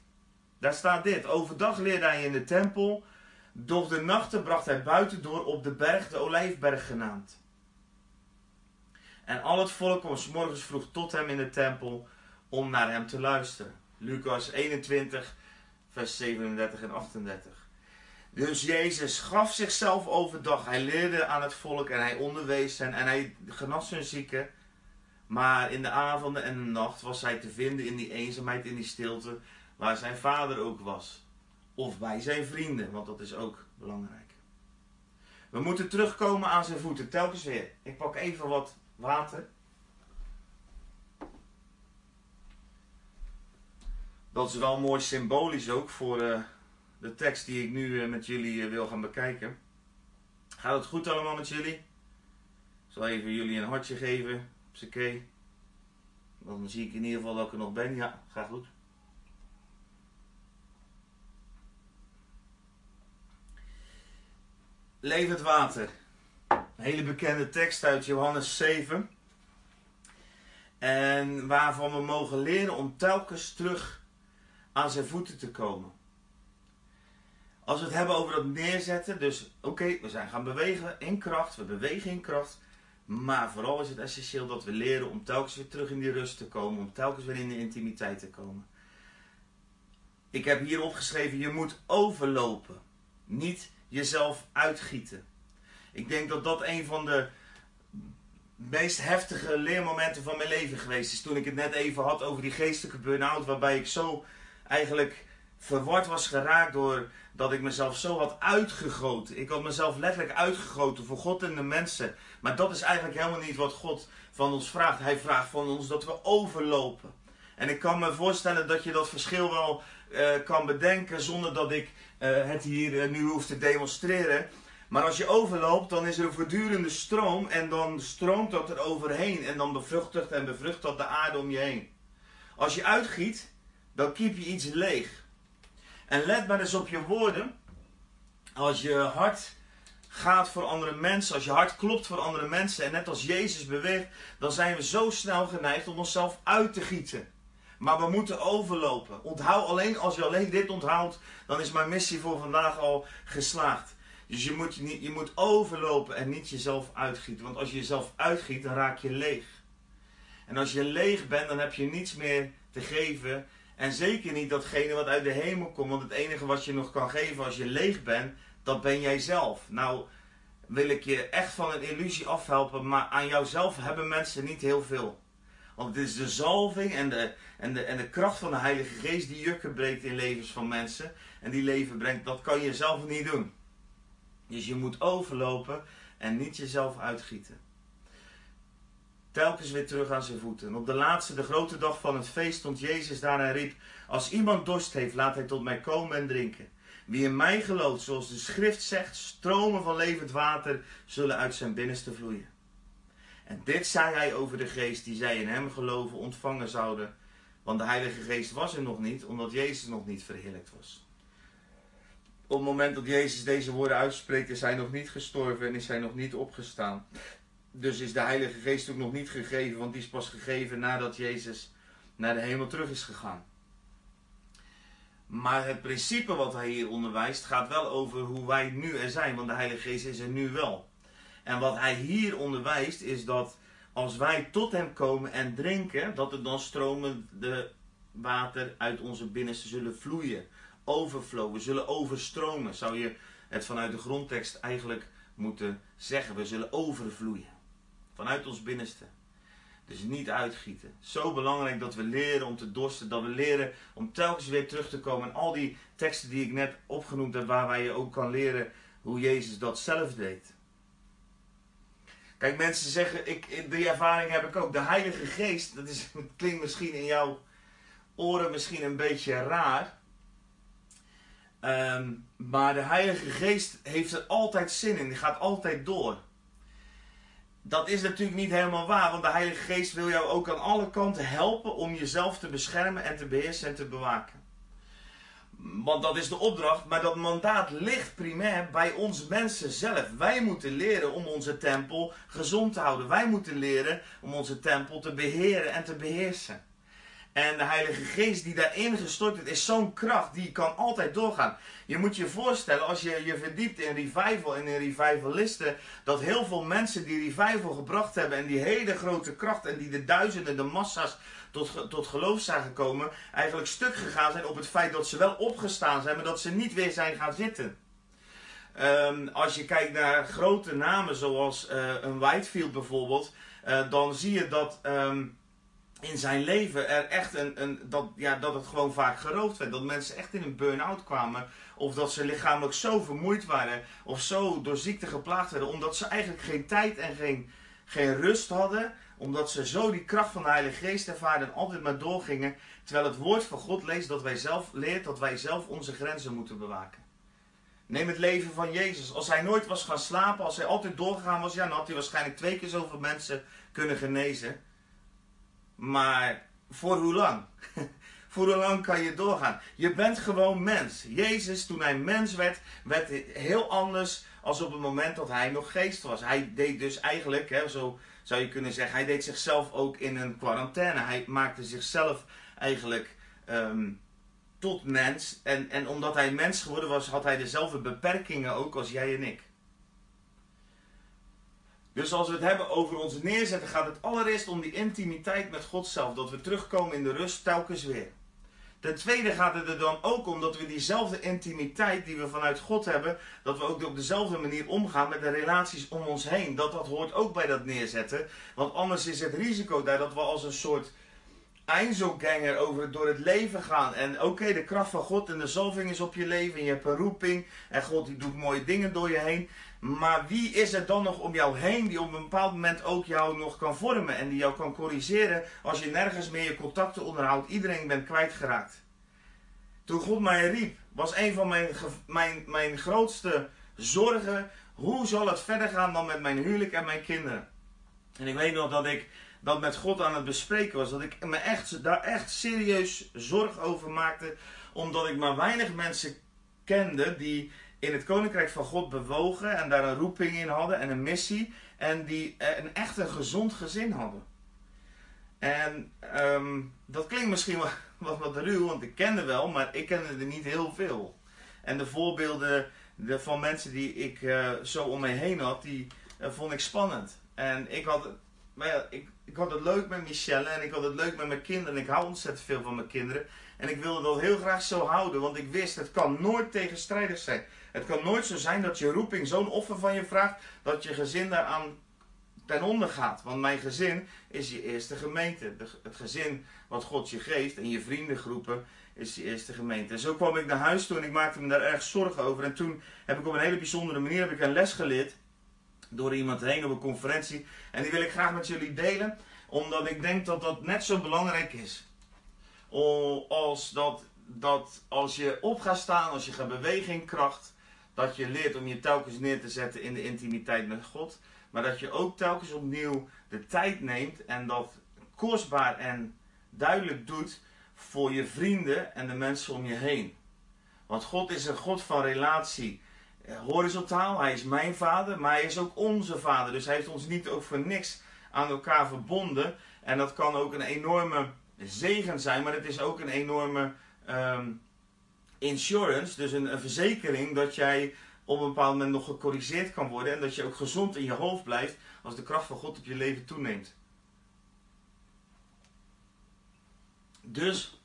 Daar staat dit. Overdag leerde hij in de tempel, doch de nachten bracht hij buiten door op de berg, de Olijfberg genaamd. En al het volk kwam s morgens vroeg tot hem in de tempel om naar hem te luisteren. Lucas 21, vers 37 en 38. Dus Jezus gaf zichzelf overdag. Hij leerde aan het volk en hij onderwees hen en hij genas hun zieken. Maar in de avonden en de nacht was hij te vinden in die eenzaamheid, in die stilte, waar zijn vader ook was. Of bij zijn vrienden, want dat is ook belangrijk. We moeten terugkomen aan zijn voeten, telkens weer. Ik pak even wat water. Dat is wel mooi symbolisch ook voor uh, de tekst die ik nu uh, met jullie uh, wil gaan bekijken. Gaat het goed allemaal met jullie? Ik zal even jullie een hartje geven. Oké. Dan zie ik in ieder geval dat ik er nog ben. Ja, gaat goed. levend water. Een hele bekende tekst uit Johannes 7. En waarvan we mogen leren om telkens terug aan zijn voeten te komen. Als we het hebben over dat neerzetten, dus oké, we zijn gaan bewegen in kracht, we bewegen in kracht. Maar vooral is het essentieel dat we leren om telkens weer terug in die rust te komen, om telkens weer in de intimiteit te komen. Ik heb hier opgeschreven, je moet overlopen, niet jezelf uitgieten. Ik denk dat dat een van de meest heftige leermomenten van mijn leven geweest is. Toen ik het net even had over die geestelijke burn-out, waarbij ik zo eigenlijk verward was geraakt door dat ik mezelf zo had uitgegoten. Ik had mezelf letterlijk uitgegoten voor God en de mensen. Maar dat is eigenlijk helemaal niet wat God van ons vraagt. Hij vraagt van ons dat we overlopen. En ik kan me voorstellen dat je dat verschil wel uh, kan bedenken zonder dat ik uh, het hier uh, nu hoef te demonstreren. Maar als je overloopt, dan is er een voortdurende stroom en dan stroomt dat er overheen en dan bevruchtigt en bevrucht dat de aarde om je heen. Als je uitgiet, dan keep je iets leeg. En let maar eens op je woorden. Als je hart gaat voor andere mensen, als je hart klopt voor andere mensen en net als Jezus beweegt, dan zijn we zo snel geneigd om onszelf uit te gieten. Maar we moeten overlopen. Onthoud alleen, als je alleen dit onthoudt, dan is mijn missie voor vandaag al geslaagd. Dus je moet, niet, je moet overlopen en niet jezelf uitgieten. Want als je jezelf uitgiet, dan raak je leeg. En als je leeg bent, dan heb je niets meer te geven. En zeker niet datgene wat uit de hemel komt. Want het enige wat je nog kan geven als je leeg bent, dat ben jij zelf. Nou wil ik je echt van een illusie afhelpen. Maar aan jouzelf hebben mensen niet heel veel. Want het is de zalving en de, en, de, en de kracht van de Heilige Geest die jukken breekt in levens van mensen. En die leven brengt. Dat kan je zelf niet doen. Dus je moet overlopen en niet jezelf uitgieten. Telkens weer terug aan zijn voeten. op de laatste, de grote dag van het feest, stond Jezus daar en riep: Als iemand dorst heeft, laat hij tot mij komen en drinken. Wie in mij gelooft, zoals de schrift zegt, stromen van levend water zullen uit zijn binnenste vloeien. En dit zei hij over de geest die zij in hem geloven ontvangen zouden. Want de Heilige Geest was er nog niet, omdat Jezus nog niet verheerlijkt was op het moment dat Jezus deze woorden uitspreekt, is hij nog niet gestorven en is hij nog niet opgestaan. Dus is de Heilige Geest ook nog niet gegeven, want die is pas gegeven nadat Jezus naar de hemel terug is gegaan. Maar het principe wat hij hier onderwijst gaat wel over hoe wij nu er zijn, want de Heilige Geest is er nu wel. En wat hij hier onderwijst is dat als wij tot hem komen en drinken, dat er dan stromen de water uit onze binnenste zullen vloeien overflow. We zullen overstromen, zou je het vanuit de grondtekst eigenlijk moeten zeggen. We zullen overvloeien. Vanuit ons binnenste. Dus niet uitgieten. Zo belangrijk dat we leren om te dorsten. Dat we leren om telkens weer terug te komen. En al die teksten die ik net opgenoemd heb, waar je ook kan leren hoe Jezus dat zelf deed. Kijk, mensen zeggen, ik, die ervaring heb ik ook. De Heilige Geest, dat is, klinkt misschien in jouw oren misschien een beetje raar. Um, maar de Heilige Geest heeft er altijd zin in. Die gaat altijd door. Dat is natuurlijk niet helemaal waar, want de Heilige Geest wil jou ook aan alle kanten helpen om jezelf te beschermen en te beheersen en te bewaken. Want dat is de opdracht, maar dat mandaat ligt primair bij ons mensen zelf. Wij moeten leren om onze tempel gezond te houden. Wij moeten leren om onze tempel te beheren en te beheersen. En de Heilige Geest die daarin gestort is, is zo'n kracht die kan altijd doorgaan. Je moet je voorstellen, als je je verdiept in revival en in revivalisten, dat heel veel mensen die revival gebracht hebben en die hele grote kracht en die de duizenden, de massa's tot, tot geloof zijn gekomen, eigenlijk stuk gegaan zijn op het feit dat ze wel opgestaan zijn, maar dat ze niet weer zijn gaan zitten. Um, als je kijkt naar grote namen zoals uh, een Whitefield bijvoorbeeld, uh, dan zie je dat. Um, in zijn leven er echt een, een dat, ja, dat het gewoon vaak geroofd werd. Dat mensen echt in een burn-out kwamen. Of dat ze lichamelijk zo vermoeid waren. Of zo door ziekte geplaagd werden. Omdat ze eigenlijk geen tijd en geen, geen rust hadden. Omdat ze zo die kracht van de Heilige Geest ervaren en altijd maar doorgingen. Terwijl het woord van God leest dat wij zelf leert dat wij zelf onze grenzen moeten bewaken. Neem het leven van Jezus. Als hij nooit was gaan slapen, als hij altijd doorgegaan was, ja, dan had hij waarschijnlijk twee keer zoveel mensen kunnen genezen. Maar voor hoe lang? voor hoe lang kan je doorgaan? Je bent gewoon mens. Jezus, toen hij mens werd, werd heel anders als op het moment dat hij nog geest was. Hij deed dus eigenlijk, hè, zo zou je kunnen zeggen, hij deed zichzelf ook in een quarantaine. Hij maakte zichzelf eigenlijk ehm, tot mens. En, en omdat hij mens geworden was, had hij dezelfde beperkingen ook als jij en ik. Dus als we het hebben over ons neerzetten, gaat het allereerst om die intimiteit met God zelf. Dat we terugkomen in de rust telkens weer. Ten tweede gaat het er dan ook om dat we diezelfde intimiteit die we vanuit God hebben, dat we ook op dezelfde manier omgaan met de relaties om ons heen. Dat dat hoort ook bij dat neerzetten. Want anders is het risico daar dat we als een soort Einzelganger over door het leven gaan. En oké, de kracht van God en de zalving is op je leven. En je hebt een roeping. En God die doet mooie dingen door je heen. Maar wie is er dan nog om jou heen die op een bepaald moment ook jou nog kan vormen en die jou kan corrigeren als je nergens meer je contacten onderhoudt? Iedereen bent kwijtgeraakt. Toen God mij riep, was een van mijn, mijn, mijn grootste zorgen: hoe zal het verder gaan dan met mijn huwelijk en mijn kinderen? En ik weet nog dat ik dat met God aan het bespreken was. Dat ik me echt, daar echt serieus zorg over maakte. Omdat ik maar weinig mensen kende die in het koninkrijk van God bewogen en daar een roeping in hadden en een missie en die een echt een gezond gezin hadden. En ehm, dat klinkt misschien wat, wat, ruw, want ik kende wel, maar ik kende er niet heel veel. En de voorbeelden de, van mensen die ik uh, zo om me heen had, die uh, vond ik spannend. En ik had, maar ja, ik, ik had het leuk met Michelle en ik had het leuk met mijn kinderen. En ik hou ontzettend veel van mijn kinderen. En ik wilde dat heel graag zo houden, want ik wist, het kan nooit tegenstrijdig zijn. Het kan nooit zo zijn dat je roeping zo'n offer van je vraagt, dat je gezin daaraan ten onder gaat. Want mijn gezin is je eerste gemeente. het gezin wat God je geeft en je vriendengroepen is je eerste gemeente. En zo kwam ik naar huis toe en ik maakte me daar erg zorgen over. En toen heb ik op een hele bijzondere manier heb ik een les geleerd door iemand heen op een conferentie. En die wil ik graag met jullie delen, omdat ik denk dat dat net zo belangrijk is. Als dat, dat als je op gaat staan, als je gaat bewegen in kracht, dat je leert om je telkens neer te zetten in de intimiteit met God. Maar dat je ook telkens opnieuw de tijd neemt en dat kostbaar en duidelijk doet voor je vrienden en de mensen om je heen. Want God is een God van relatie. Eh, horizontaal, hij is mijn vader, maar hij is ook onze vader. Dus hij heeft ons niet ook voor niks aan elkaar verbonden. En dat kan ook een enorme zegen zijn, maar het is ook een enorme ehm, insurance, dus een, een, verzekering dat jij op een bepaald moment nog gecorrigeerd kan worden en dat je ook gezond in je hoofd blijft als de kracht van God op je leven toeneemt. Dus,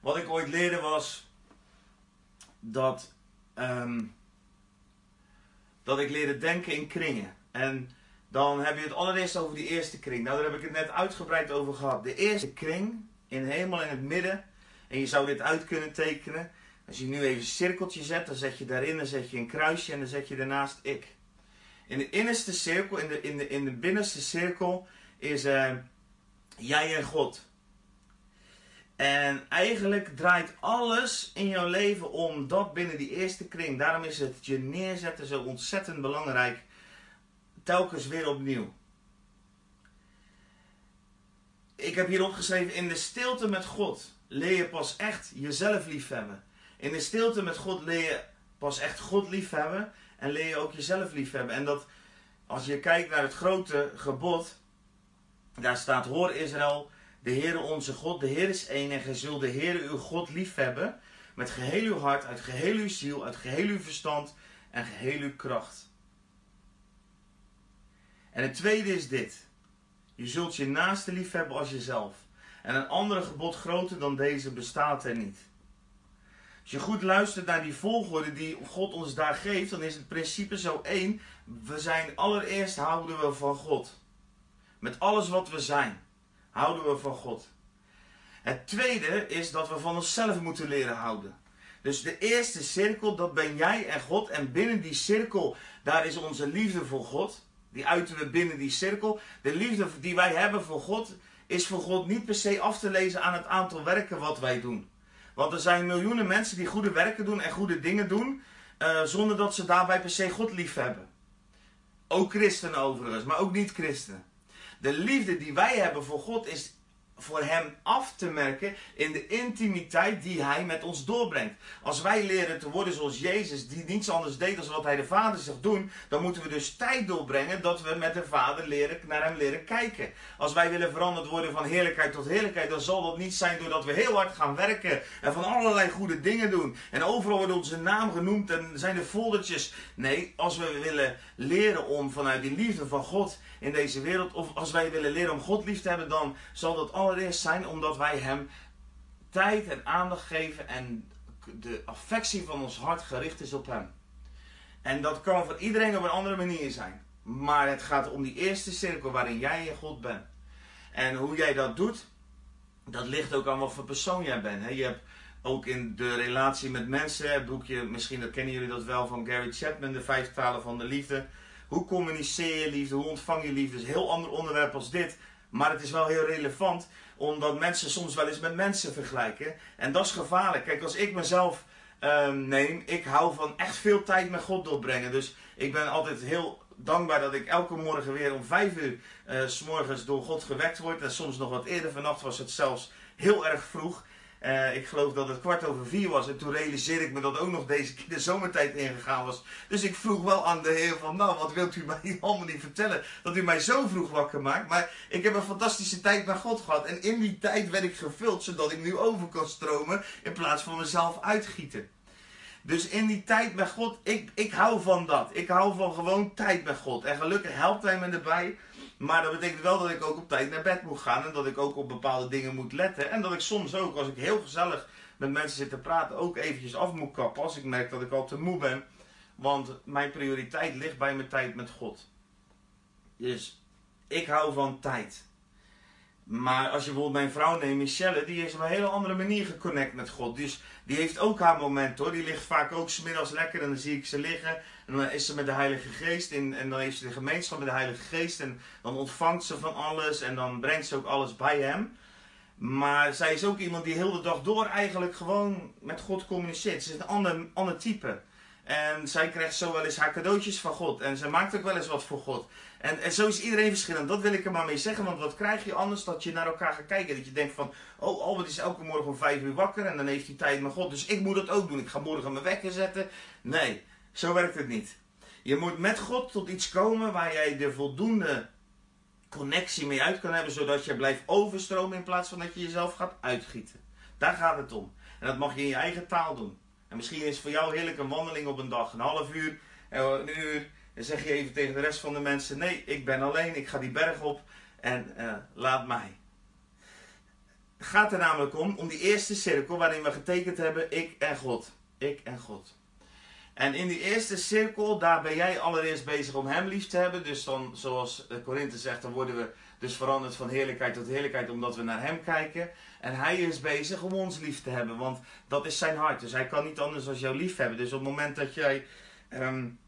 wat ik ooit leerde was dat, ehm, dat ik leerde denken in kringen. En dan heb je het allereerst over die eerste kring. Nou, daar heb ik het net uitgebreid over gehad. De eerste kring, in helemaal in het midden. En je zou dit uit kunnen tekenen. Als je nu even een cirkeltje zet, dan zet je daarin, dan zet je een kruisje en dan zet je daarnaast ik. In de innerste cirkel, in de, in de, in de binnenste cirkel, is uh, jij en God. En eigenlijk draait alles in jouw leven om dat binnen die eerste kring. Daarom is het je neerzetten zo ontzettend belangrijk. Telkens weer opnieuw. Ik heb hier opgeschreven: in de stilte met God leer je pas echt jezelf liefhebben. In de stilte met God leer je pas echt God liefhebben. En leer je ook jezelf liefhebben. En dat, als je kijkt naar het grote gebod, daar staat: Hoor Israël de Heere onze God, de Heer is één en gij zult de Heere uw God liefhebben met geheel uw hart, uit geheel uw ziel, uit geheel uw verstand en geheel uw kracht. En het tweede is dit. Je zult je naaste liefhebben als jezelf. En een andere gebod groter dan deze bestaat er niet. Als je goed luistert naar die volgorde die God ons daar geeft, dan is het principe zo één. We zijn allereerst houden we van God. Met alles wat we zijn houden we van God. Het tweede is dat we van onszelf moeten leren houden. Dus de eerste cirkel, dat ben jij en God. En binnen die cirkel, daar is onze liefde voor God. Die uiten we binnen die cirkel. De liefde die wij hebben voor God, is voor God niet per se af te lezen aan het aantal werken wat wij doen. Want er zijn miljoenen mensen die goede werken doen en goede dingen doen, uh, zonder dat ze daarbij per se God lief hebben. Ook christenen overigens, maar ook niet-christenen. De liefde die wij hebben voor God is voor hem af te merken in de intimiteit die hij met ons doorbrengt. Als wij leren te worden zoals Jezus, die niets anders deed dan wat hij de Vader zegt doen, dan moeten we dus tijd doorbrengen dat we met de Vader leren, naar hem leren kijken. Als wij willen veranderd worden van heerlijkheid tot heerlijkheid, dan zal dat niet zijn doordat we heel hard gaan werken en van allerlei goede dingen doen. En overal wordt onze naam genoemd en zijn er foldertjes. Nee, als we willen leren om vanuit die liefde van God in deze wereld, of als wij willen leren om God lief te hebben, dan zal dat allereerst zijn omdat wij Hem tijd en aandacht geven en de affectie van ons hart gericht is op Hem. En dat kan voor iedereen op een andere manier zijn. Maar het gaat om die eerste cirkel waarin jij en God bent. En hoe jij dat doet, dat ligt ook aan wat voor persoon jij bent. Je hebt ook in de relatie met mensen, het boekje, misschien dat kennen jullie dat wel van Gary Chapman, de vijf talen van de liefde. Hoe communiceer je liefde? Hoe ontvang je liefde? Dat is een heel ander onderwerp als dit. Maar het is wel heel relevant, omdat mensen soms wel eens met mensen vergelijken. En dat is gevaarlijk. Kijk, als ik mezelf um, neem, ik hou van echt veel tijd met God doorbrengen. Dus ik ben altijd heel dankbaar dat ik elke morgen weer om vijf uur uh, s morgens door God gewekt word. En soms nog wat eerder. Vannacht was het zelfs heel erg vroeg. Uh, ik geloof dat het kwart over vier was. En toen realiseerde ik me dat ook nog deze keer de zomertijd ingegaan was. Dus ik vroeg wel aan de Heer van, nou, wat wilt u mij allemaal niet vertellen? Dat u mij zo vroeg wakker maakt. Maar ik heb een fantastische tijd met God gehad. En in die tijd werd ik gevuld, zodat ik nu over kan stromen. In plaats van mezelf uitgieten. Dus in die tijd met God, ik, ik hou van dat. Ik hou van gewoon tijd met God. En gelukkig helpt hij me erbij maar dat betekent wel dat ik ook op tijd naar bed moet gaan. En dat ik ook op bepaalde dingen moet letten. En dat ik soms ook, als ik heel gezellig met mensen zit te praten, ook eventjes af moet kappen. Als ik merk dat ik al te moe ben. Want mijn prioriteit ligt bij mijn tijd met God. Dus ik hou van tijd. Maar als je bijvoorbeeld mijn vrouw neemt, Michelle, die is op een hele andere manier geconnect met God. Dus die heeft ook haar moment hoor. Die ligt vaak ook smiddags lekker en dan zie ik ze liggen. En dan is ze met de Heilige Geest in, en dan heeft ze de gemeenschap met de Heilige Geest. En dan ontvangt ze van alles en dan brengt ze ook alles bij hem. Maar zij is ook iemand die heel de dag door eigenlijk gewoon met God communiceert. Ze is een ander, ander type. En zij krijgt zo wel eens haar cadeautjes van God. En ze maakt ook wel eens wat voor God. En, en zo is iedereen verschillend. Dat wil ik er maar mee zeggen. Want wat krijg je anders dat je naar elkaar gaat kijken? Dat je denkt van, oh Albert is elke morgen om vijf uur wakker. En dan heeft hij tijd met God. Dus ik moet dat ook doen. Ik ga morgen mijn wekker zetten. Nee, zo werkt het niet. Je moet met God tot iets komen waar jij de voldoende connectie mee uit kan hebben. Zodat je blijft overstromen in plaats van dat je jezelf gaat uitgieten. Daar gaat het om. En dat mag je in je eigen taal doen. En misschien is voor jou heerlijk een wandeling op een dag. Een half uur, een uur. En zeg je even tegen de rest van de mensen: Nee, ik ben alleen, ik ga die berg op en uh, laat mij. Het gaat er namelijk om, om die eerste cirkel waarin we getekend hebben: Ik en God. Ik en God. En in die eerste cirkel, daar ben jij allereerst bezig om hem lief te hebben. Dus dan, zoals Korinthe zegt, dan worden we dus veranderd van heerlijkheid tot heerlijkheid omdat we naar hem kijken. En hij is bezig om ons lief te hebben, want dat is zijn hart. Dus hij kan niet anders dan jou lief hebben. Dus op het moment dat jij um,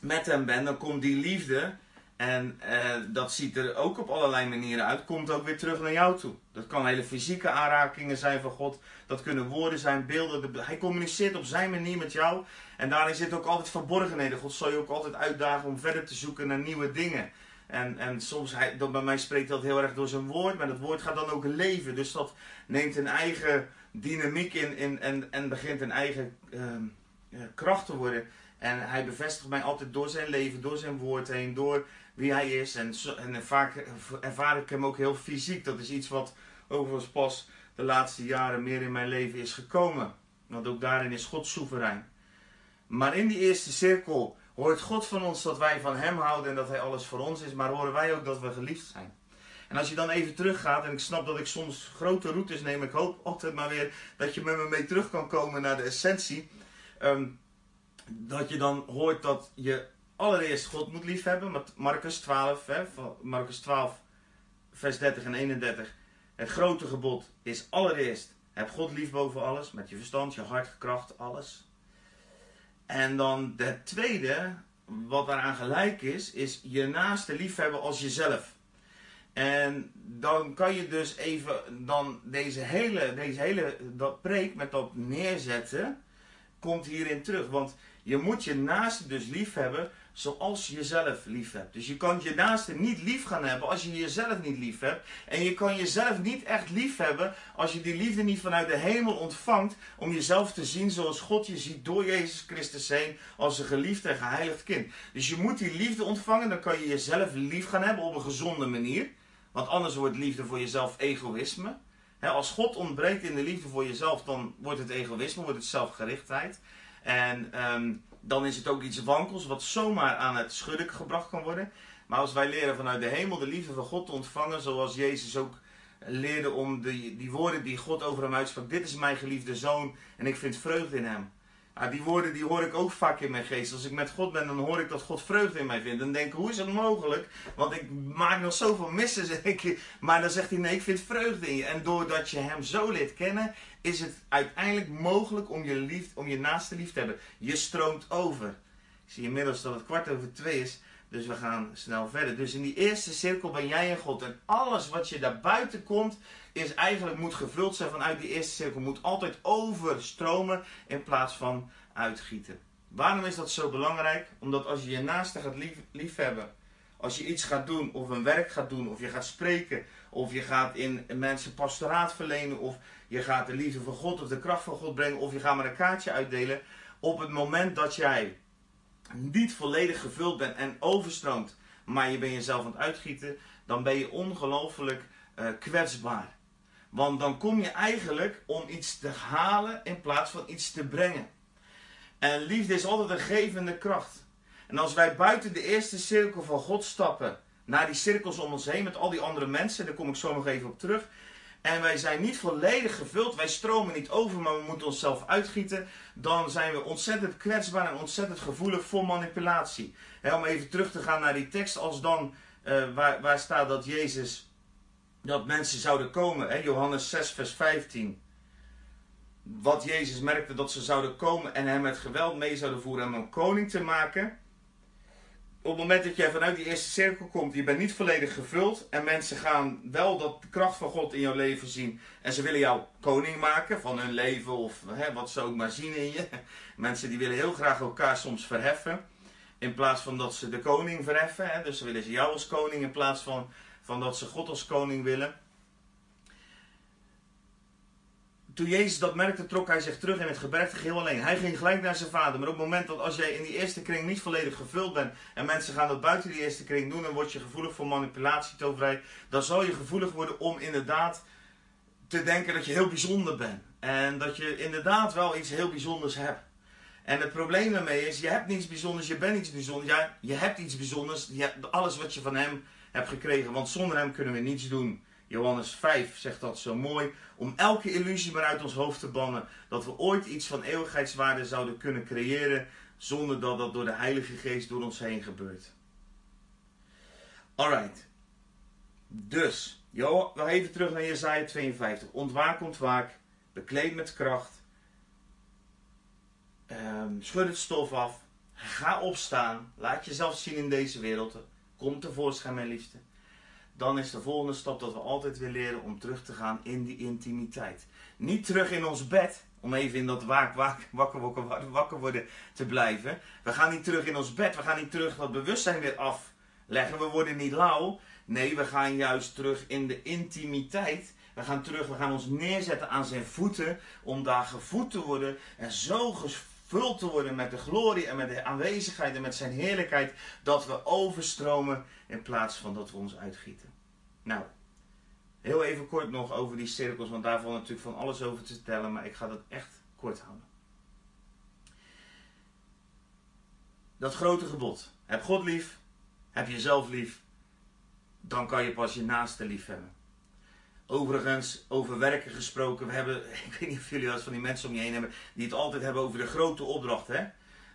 met hem bent, dan komt die liefde. En uh, dat ziet er ook op allerlei manieren uit. Komt ook weer terug naar jou toe. Dat kan hele fysieke aanrakingen zijn van God. Dat kunnen woorden zijn, beelden. Hij communiceert op zijn manier met jou. En daarin zit ook altijd verborgenheden. God zal je ook altijd uitdagen om verder te zoeken naar nieuwe dingen. En, en soms, hij, dat bij mij spreekt dat heel erg door zijn woord. Maar dat woord gaat dan ook leven. Dus dat neemt een eigen dynamiek in, in en, en begint een eigen uh, kracht te worden. En hij bevestigt mij altijd door zijn leven, door zijn woord heen, door wie hij is. En, en vaak ervaar ik hem ook heel fysiek. Dat is iets wat overigens pas de laatste jaren meer in mijn leven is gekomen. Want ook daarin is God soeverein. Maar in die eerste cirkel hoort God van ons dat wij van Hem houden en dat Hij alles voor ons is. Maar horen wij ook dat we geliefd zijn. En als je dan even teruggaat, en ik snap dat ik soms grote routes neem, ik hoop altijd maar weer dat je met me mee terug kan komen naar de essentie. Um, dat je dan hoort dat je allereerst God moet liefhebben. Marcus 12, hè, Marcus 12, vers 30 en 31. Het grote gebod is allereerst: heb God lief boven alles, met je verstand, je hart, kracht, alles. En dan de tweede, wat daaraan gelijk is, is je naaste liefhebben als jezelf. En dan kan je dus even dan deze hele, deze hele dat preek met dat neerzetten, komt hierin terug. Want je moet je naaste dus lief hebben zoals je jezelf lief hebt. Dus je kan je naaste niet lief gaan hebben als je jezelf niet lief hebt. En je kan jezelf niet echt lief hebben als je die liefde niet vanuit de hemel ontvangt om jezelf te zien zoals God je ziet door Jezus Christus heen als een geliefd en geheiligd kind. Dus je moet die liefde ontvangen, dan kan je jezelf lief gaan hebben op een gezonde manier. Want anders wordt liefde voor jezelf egoïsme. als God ontbreekt in de liefde voor jezelf, dan wordt het egoïsme, wordt het zelfgerichtheid. En ehm, dan is het ook iets wankels wat zomaar aan het schudden gebracht kan worden. Maar als wij leren vanuit de hemel de liefde van God te ontvangen, zoals Jezus ook leerde om die, die woorden die God over hem uitsprak. Dit is mijn geliefde zoon en ik vind vreugde in hem. Ja, die woorden die hoor ik ook vaak in mijn geest. Als ik met God ben, dan hoor ik dat God vreugde in mij vindt. Dan denk ik, hoe is dat mogelijk? Want ik maak nog zoveel missen, zeg ik. Maar dan zegt hij, nee, ik vind vreugde in je. En doordat je hem zo leert kennen, is het uiteindelijk mogelijk om je, lief, om je naaste lief te hebben. Je stroomt over. Ik zie inmiddels dat het kwart over twee is. Dus we gaan snel verder. Dus in die eerste cirkel ben jij en God. En alles wat je daar buiten komt, is eigenlijk moet gevuld zijn vanuit die eerste cirkel. Moet altijd overstromen in plaats van uitgieten. Waarom is dat zo belangrijk? Omdat als je je naaste gaat lief, liefhebben, als je iets gaat doen, of een werk gaat doen, of je gaat spreken, of je gaat in mensen pastoraat verlenen, of je gaat de liefde van God of de kracht van God brengen, of je gaat maar een kaartje uitdelen. Op het moment dat jij niet volledig gevuld bent en overstroomt, maar je bent jezelf aan het uitgieten, dan ben je ongelooflijk uh, kwetsbaar. Want dan kom je eigenlijk om iets te halen in plaats van iets te brengen. En liefde is altijd een gevende kracht. En als wij buiten de eerste cirkel van God stappen, naar die cirkels om ons heen met al die andere mensen, daar kom ik zo nog even op terug, en wij zijn niet volledig gevuld, wij stromen niet over, maar we moeten onszelf uitgieten, dan zijn we ontzettend kwetsbaar en ontzettend gevoelig voor manipulatie. om even terug te gaan naar die tekst, als dan, uh, waar, waar staat dat Jezus, dat mensen zouden komen, Johannes 6, vers 15. Wat Jezus merkte dat ze zouden komen en hem met geweld mee zouden voeren om een koning te maken op het moment dat jij vanuit die eerste cirkel komt, je bent niet volledig gevuld. En mensen gaan wel dat de kracht van God in jouw leven zien. En ze willen jou koning maken van hun leven of hè, wat ze ook maar zien in je. Mensen die willen heel graag elkaar soms verheffen. In plaats van dat ze de koning verheffen. Hè. Dus willen ze jou als koning in plaats van, van dat ze God als koning willen. Toen Jezus dat merkte, trok hij zich terug in het gebergte geheel alleen. Hij ging gelijk naar zijn vader. Maar op het moment dat als jij in die eerste kring niet volledig gevuld bent en mensen gaan dat buiten die eerste kring doen, dan word je gevoelig voor manipulatie, toverij. Dan zal je gevoelig worden om inderdaad te denken dat je heel bijzonder bent. En dat je inderdaad wel iets heel bijzonders hebt. En het probleem daarmee is, je hebt niets bijzonders, je bent iets bijzonders. Ja, je hebt iets bijzonders, je hebt alles wat je van hem hebt gekregen. Want zonder hem kunnen we niets doen. Johannes 5 zegt dat zo mooi. Om elke illusie maar uit ons hoofd te bannen. Dat we ooit iets van eeuwigheidswaarde zouden kunnen creëren. Zonder dat dat door de Heilige Geest door ons heen gebeurt. Alright. Dus, joh, nog even terug naar Jezaja 52. Ontwaak, ontwaak. Bekleed met kracht. Um, schud het stof af. Ga opstaan. Laat jezelf zien in deze wereld. Kom tevoorschijn, mijn liefste dan is de volgende stap dat we altijd weer leren om terug te gaan in die intimiteit. Niet terug in ons bed, om even in dat waak, waak, wakker, wakker, worden te blijven. We gaan niet terug in ons bed, we gaan niet terug dat bewustzijn weer afleggen. We worden niet lauw. Nee, we gaan juist terug in de intimiteit. We gaan terug, we gaan ons neerzetten aan zijn voeten om daar gevoed te worden en zo gevuld te worden met de glorie en met de aanwezigheid en met zijn heerlijkheid dat we overstromen in plaats van dat we ons uitgieten. Nou, heel even kort nog over die cirkels, want daar valt natuurlijk van alles over te vertellen, maar ik ga dat echt kort houden. Dat grote gebod. Heb God lief, heb jezelf lief, dan kan je pas je naaste lief hebben. Overigens, over werken gesproken, we hebben, ik weet niet of jullie wel van die mensen om je heen hebben, die het altijd hebben over de grote opdracht. Hè?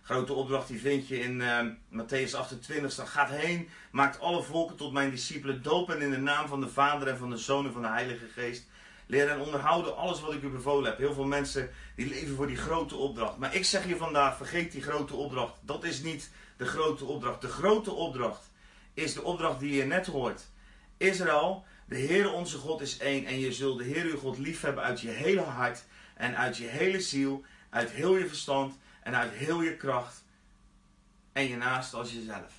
grote opdracht die vind je in uh, Matthäus 28. Dan gaat heen, maakt alle volken tot mijn discipelen, dopen in de naam van de Vader en van de Zoon en van de Heilige Geest. Leer en onderhouden alles wat ik u bevolen heb. Heel veel mensen die leven voor die grote opdracht. Maar ik zeg je vandaag, vergeet die grote opdracht. Dat is niet de grote opdracht. De grote opdracht is de opdracht die je net hoort. Israël, de Heere onze God is één. En je zult de Heer uw God lief hebben uit je hele hart en uit je hele ziel, uit heel je verstand en uit heel je kracht en je naast als jezelf.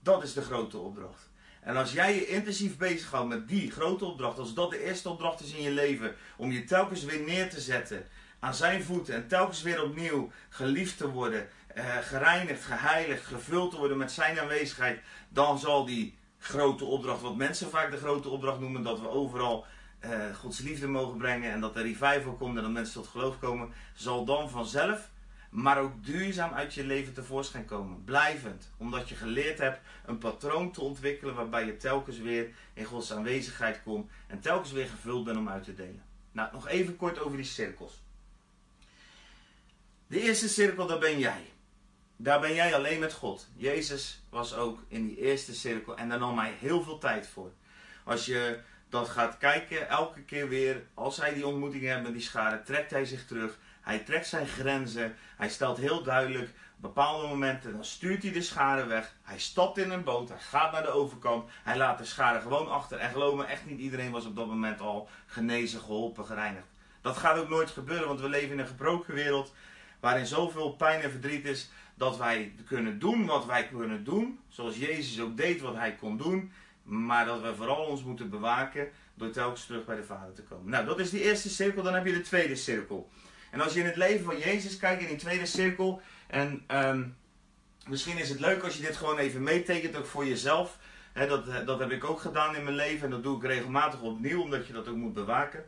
Dat is de grote opdracht. En als jij je intensief bezighoudt met die grote opdracht, als dat de eerste opdracht is in je leven, om je telkens weer neer te zetten aan zijn voeten en telkens weer opnieuw geliefd te worden, eh, gereinigd, geheiligd, gevuld te worden met zijn aanwezigheid, dan zal die grote opdracht, wat mensen vaak de grote opdracht noemen, dat we overal uh, Gods liefde mogen brengen en dat er revival komt en dat mensen tot geloof komen, zal dan vanzelf, maar ook duurzaam uit je leven tevoorschijn komen. Blijvend, omdat je geleerd hebt een patroon te ontwikkelen waarbij je telkens weer in Gods aanwezigheid komt en telkens weer gevuld bent om uit te delen. Nou, nog even kort over die cirkels. De eerste cirkel, daar ben jij. Daar ben jij alleen met God. Jezus was ook in die eerste cirkel en daar nam hij heel veel tijd voor. Als je dat gaat kijken, elke keer weer, als hij die ontmoeting heeft met die schade, trekt hij zich terug. Hij trekt zijn grenzen. Hij stelt heel duidelijk bepaalde momenten, dan stuurt hij de schade weg. Hij stapt in een boot, hij gaat naar de overkant. Hij laat de schade gewoon achter. En geloof me, echt niet iedereen was op dat moment al genezen, geholpen, gereinigd. Dat gaat ook nooit gebeuren, want we leven in een gebroken wereld waarin zoveel pijn en verdriet is dat wij kunnen doen wat wij kunnen doen, zoals Jezus ook deed wat hij kon doen, maar dat we vooral ons moeten bewaken door telkens terug bij de Vader te komen. Nou, dat is die eerste cirkel, dan heb je de tweede cirkel. En als je in het leven van Jezus kijkt, in die tweede cirkel, en um, misschien is het leuk als je dit gewoon even meetekent, ook voor jezelf. dat, dat heb ik ook gedaan in mijn leven en dat doe ik regelmatig opnieuw, omdat je dat ook moet bewaken.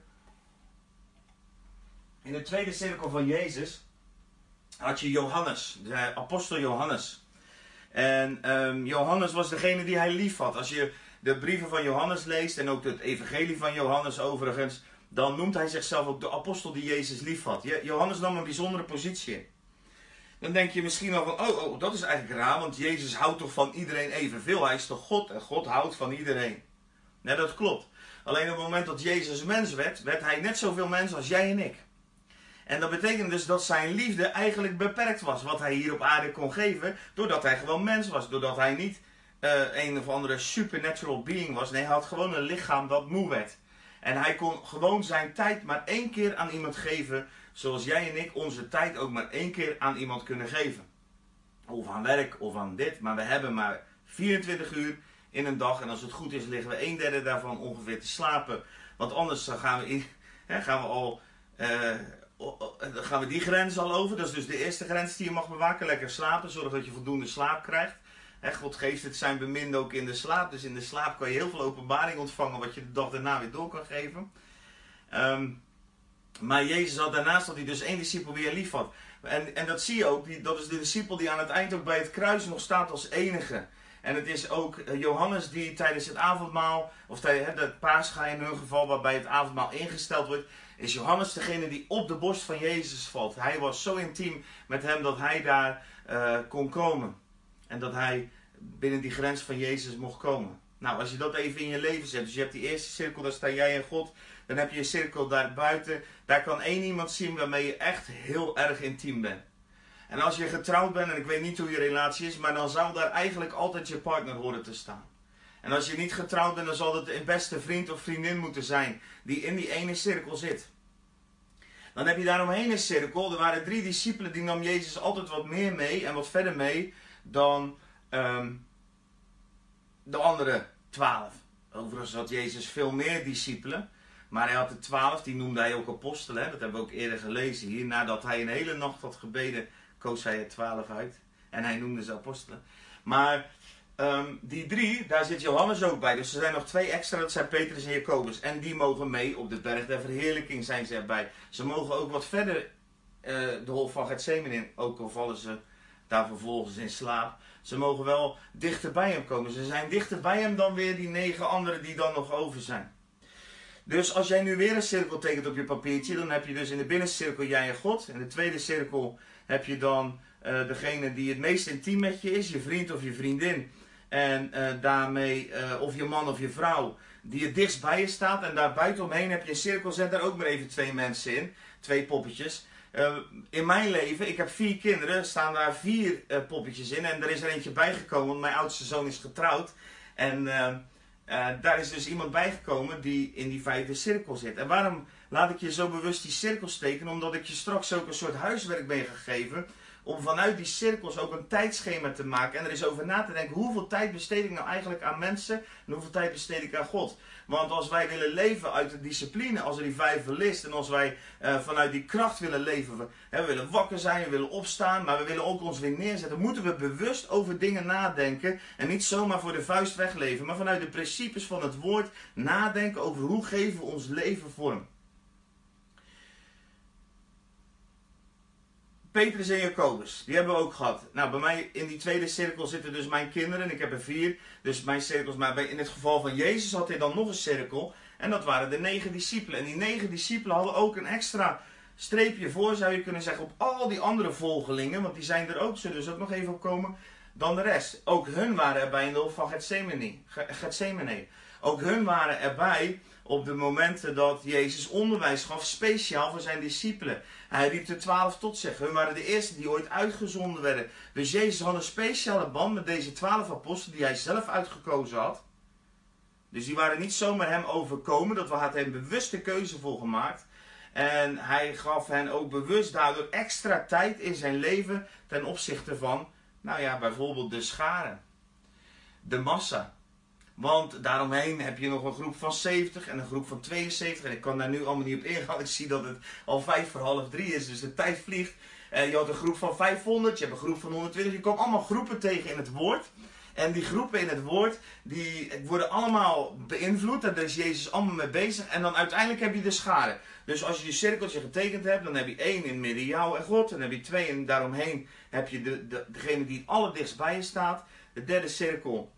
In de tweede cirkel van Jezus had je Johannes, de apostel Johannes. En um, Johannes was degene die hij lief had. Als je de brieven van Johannes leest en ook het evangelie van Johannes overigens, dan noemt hij zichzelf ook de apostel die Jezus lief had. Johannes nam een bijzondere positie. Dan denk je misschien wel van, oh, oh, dat is eigenlijk raar, want Jezus houdt toch van iedereen evenveel. Hij is toch God en God houdt van iedereen. Nee, dat klopt. Alleen op het moment dat Jezus mens werd, werd hij net zoveel mens als jij en ik. En dat betekent dus dat zijn liefde eigenlijk beperkt was. Wat hij hier op aarde kon geven. Doordat hij gewoon mens was. Doordat hij niet uh, een of andere supernatural being was. Nee, hij had gewoon een lichaam dat moe werd. En hij kon gewoon zijn tijd maar één keer aan iemand geven. Zoals jij en ik onze tijd ook maar één keer aan iemand kunnen geven. Of aan werk of aan dit. Maar we hebben maar 24 uur in een dag. En als het goed is liggen we een derde daarvan ongeveer te slapen. Want anders gaan we, in, hè, gaan we al... Uh, dan gaan we die grens al over. Dat is dus de eerste grens die je mag bewaken. Lekker slapen, zorg dat je voldoende slaap krijgt. He, God geeft het zijn beminde ook in de slaap. Dus in de slaap kan je heel veel openbaring ontvangen wat je de dag daarna weer door kan geven. Ehm, maar Jezus had daarnaast dat hij dus één discipel weer lief had. En, en dat zie je ook, die, dat is de discipel die aan het eind ook bij het kruis nog staat als enige. En het is ook eh, Johannes die tijdens het avondmaal, of tijdens het paascha in hun geval, waarbij het avondmaal ingesteld wordt, is Johannes degene die op de borst van Jezus valt. Hij was zo intiem met hem dat hij daar uh, kon komen. En dat hij binnen die grens van Jezus mocht komen. Nou, als je dat even in je leven zet, dus je hebt die eerste cirkel, daar sta jij en God. Dan heb je een cirkel daar buiten. Daar kan één iemand zien waarmee je echt heel erg intiem bent. En als je getrouwd bent, en ik weet niet hoe je relatie is, maar dan zou daar eigenlijk altijd je partner horen te staan. En als je niet getrouwd bent, dan zal het een beste vriend of vriendin moeten zijn die in die ene cirkel zit. Dan heb je daaromheen een cirkel. Er waren drie discipelen, die nam Jezus altijd wat meer mee en wat verder mee dan um, de andere twaalf. Overigens had Jezus veel meer discipelen. Maar hij had de twaalf, die noemde hij ook apostelen. Dat hebben we ook eerder gelezen hier. Nadat hij een hele nacht had gebeden, koos hij er twaalf uit. En hij noemde ze apostelen. Maar um, die drie, daar zit Johannes ook bij. Dus er zijn nog twee extra, dat zijn Petrus en Jacobus. En die mogen mee op de berg der verheerlijking zijn ze erbij. Ze mogen ook wat verder uh, de hof van Gethsemane in. Ook al vallen ze daar vervolgens in slaap. Ze mogen wel dichter bij hem komen. Ze zijn dichter bij hem dan weer die negen anderen die dan nog over zijn. Dus als jij nu weer een cirkel tekent op je papiertje, dan heb je dus in de binnencirkel jij en God. In de tweede cirkel heb je dan uh, degene die het meest intiem met je is, je vriend of je vriendin. En uh, daarmee, uh, of je man of je vrouw, die het dichtst bij je staat. En daar buitenomheen heb je een cirkel, zet daar ook maar even twee mensen in. Twee poppetjes. Uh, in mijn leven, ik heb vier kinderen, staan daar vier poppetjes in. En er is er eentje bijgekomen, mijn oudste zoon is getrouwd. En daar is dus iemand bijgekomen die in die vijfde cirkel zit. En waarom laat ik je zo bewust die cirkel steken? Omdat ik je straks ook een soort huiswerk ben gegeven om vanuit die cirkels ook een tijdschema te maken en er eens over na te denken hoeveel tijd besteed ik nou eigenlijk aan mensen en hoeveel tijd besteed ik aan God. Want als wij willen leven uit de discipline, als revival list en als wij uh, vanuit die kracht willen leven, we, hè, we willen wakker zijn, we willen opstaan, maar we willen ook ons weer neerzetten, moeten we bewust over dingen nadenken en niet zomaar voor de vuist wegleven, maar vanuit de principes van het woord nadenken over hoe geven we ons leven vorm. Petrus en Jacobus, die hebben we ook gehad. Nou, bij mij in die tweede cirkel zitten dus mijn kinderen. Ik heb er vier, dus mijn cirkels. Maar in het geval van Jezus had hij dan nog een cirkel. En dat waren de negen discipelen. En die negen discipelen hadden ook een extra streepje voor, zou je kunnen zeggen, op al die andere volgelingen. Want die zijn er ook, zullen dus ook nog even op komen, dan de rest. Ook hun waren erbij in de hof van Gethsemane. Ook hun waren erbij op de momenten dat Jezus onderwijs gaf, speciaal voor zijn discipelen. Hij riep de twaalf tot zich. Hun waren de eerste die ooit uitgezonden werden. Dus Jezus had een speciale band met deze twaalf apostelen die hij zelf uitgekozen had. Dus die waren niet zomaar hem overkomen. Dat had hij een bewuste keuze voor gemaakt. En hij gaf hen ook bewust daardoor extra tijd in zijn leven ten opzichte van, nou ja, bijvoorbeeld de scharen. De massa. Want daaromheen heb je nog een groep van 70 en een groep van 72. En ik kan daar nu allemaal niet op ingaan. Ik zie dat het al vijf voor half drie is, dus de tijd vliegt. En je had een groep van 500, je hebt een groep van 120. Je komt allemaal groepen tegen in het woord. En die groepen in het woord, die worden allemaal beïnvloed. Daar is Jezus allemaal mee bezig. En dan uiteindelijk heb je de schade. Dus als je je cirkeltje getekend hebt, dan heb je één in midden jou en God. Dan heb je twee en daaromheen heb je de, de, degene die het allerdichtst bij je staat. De derde cirkel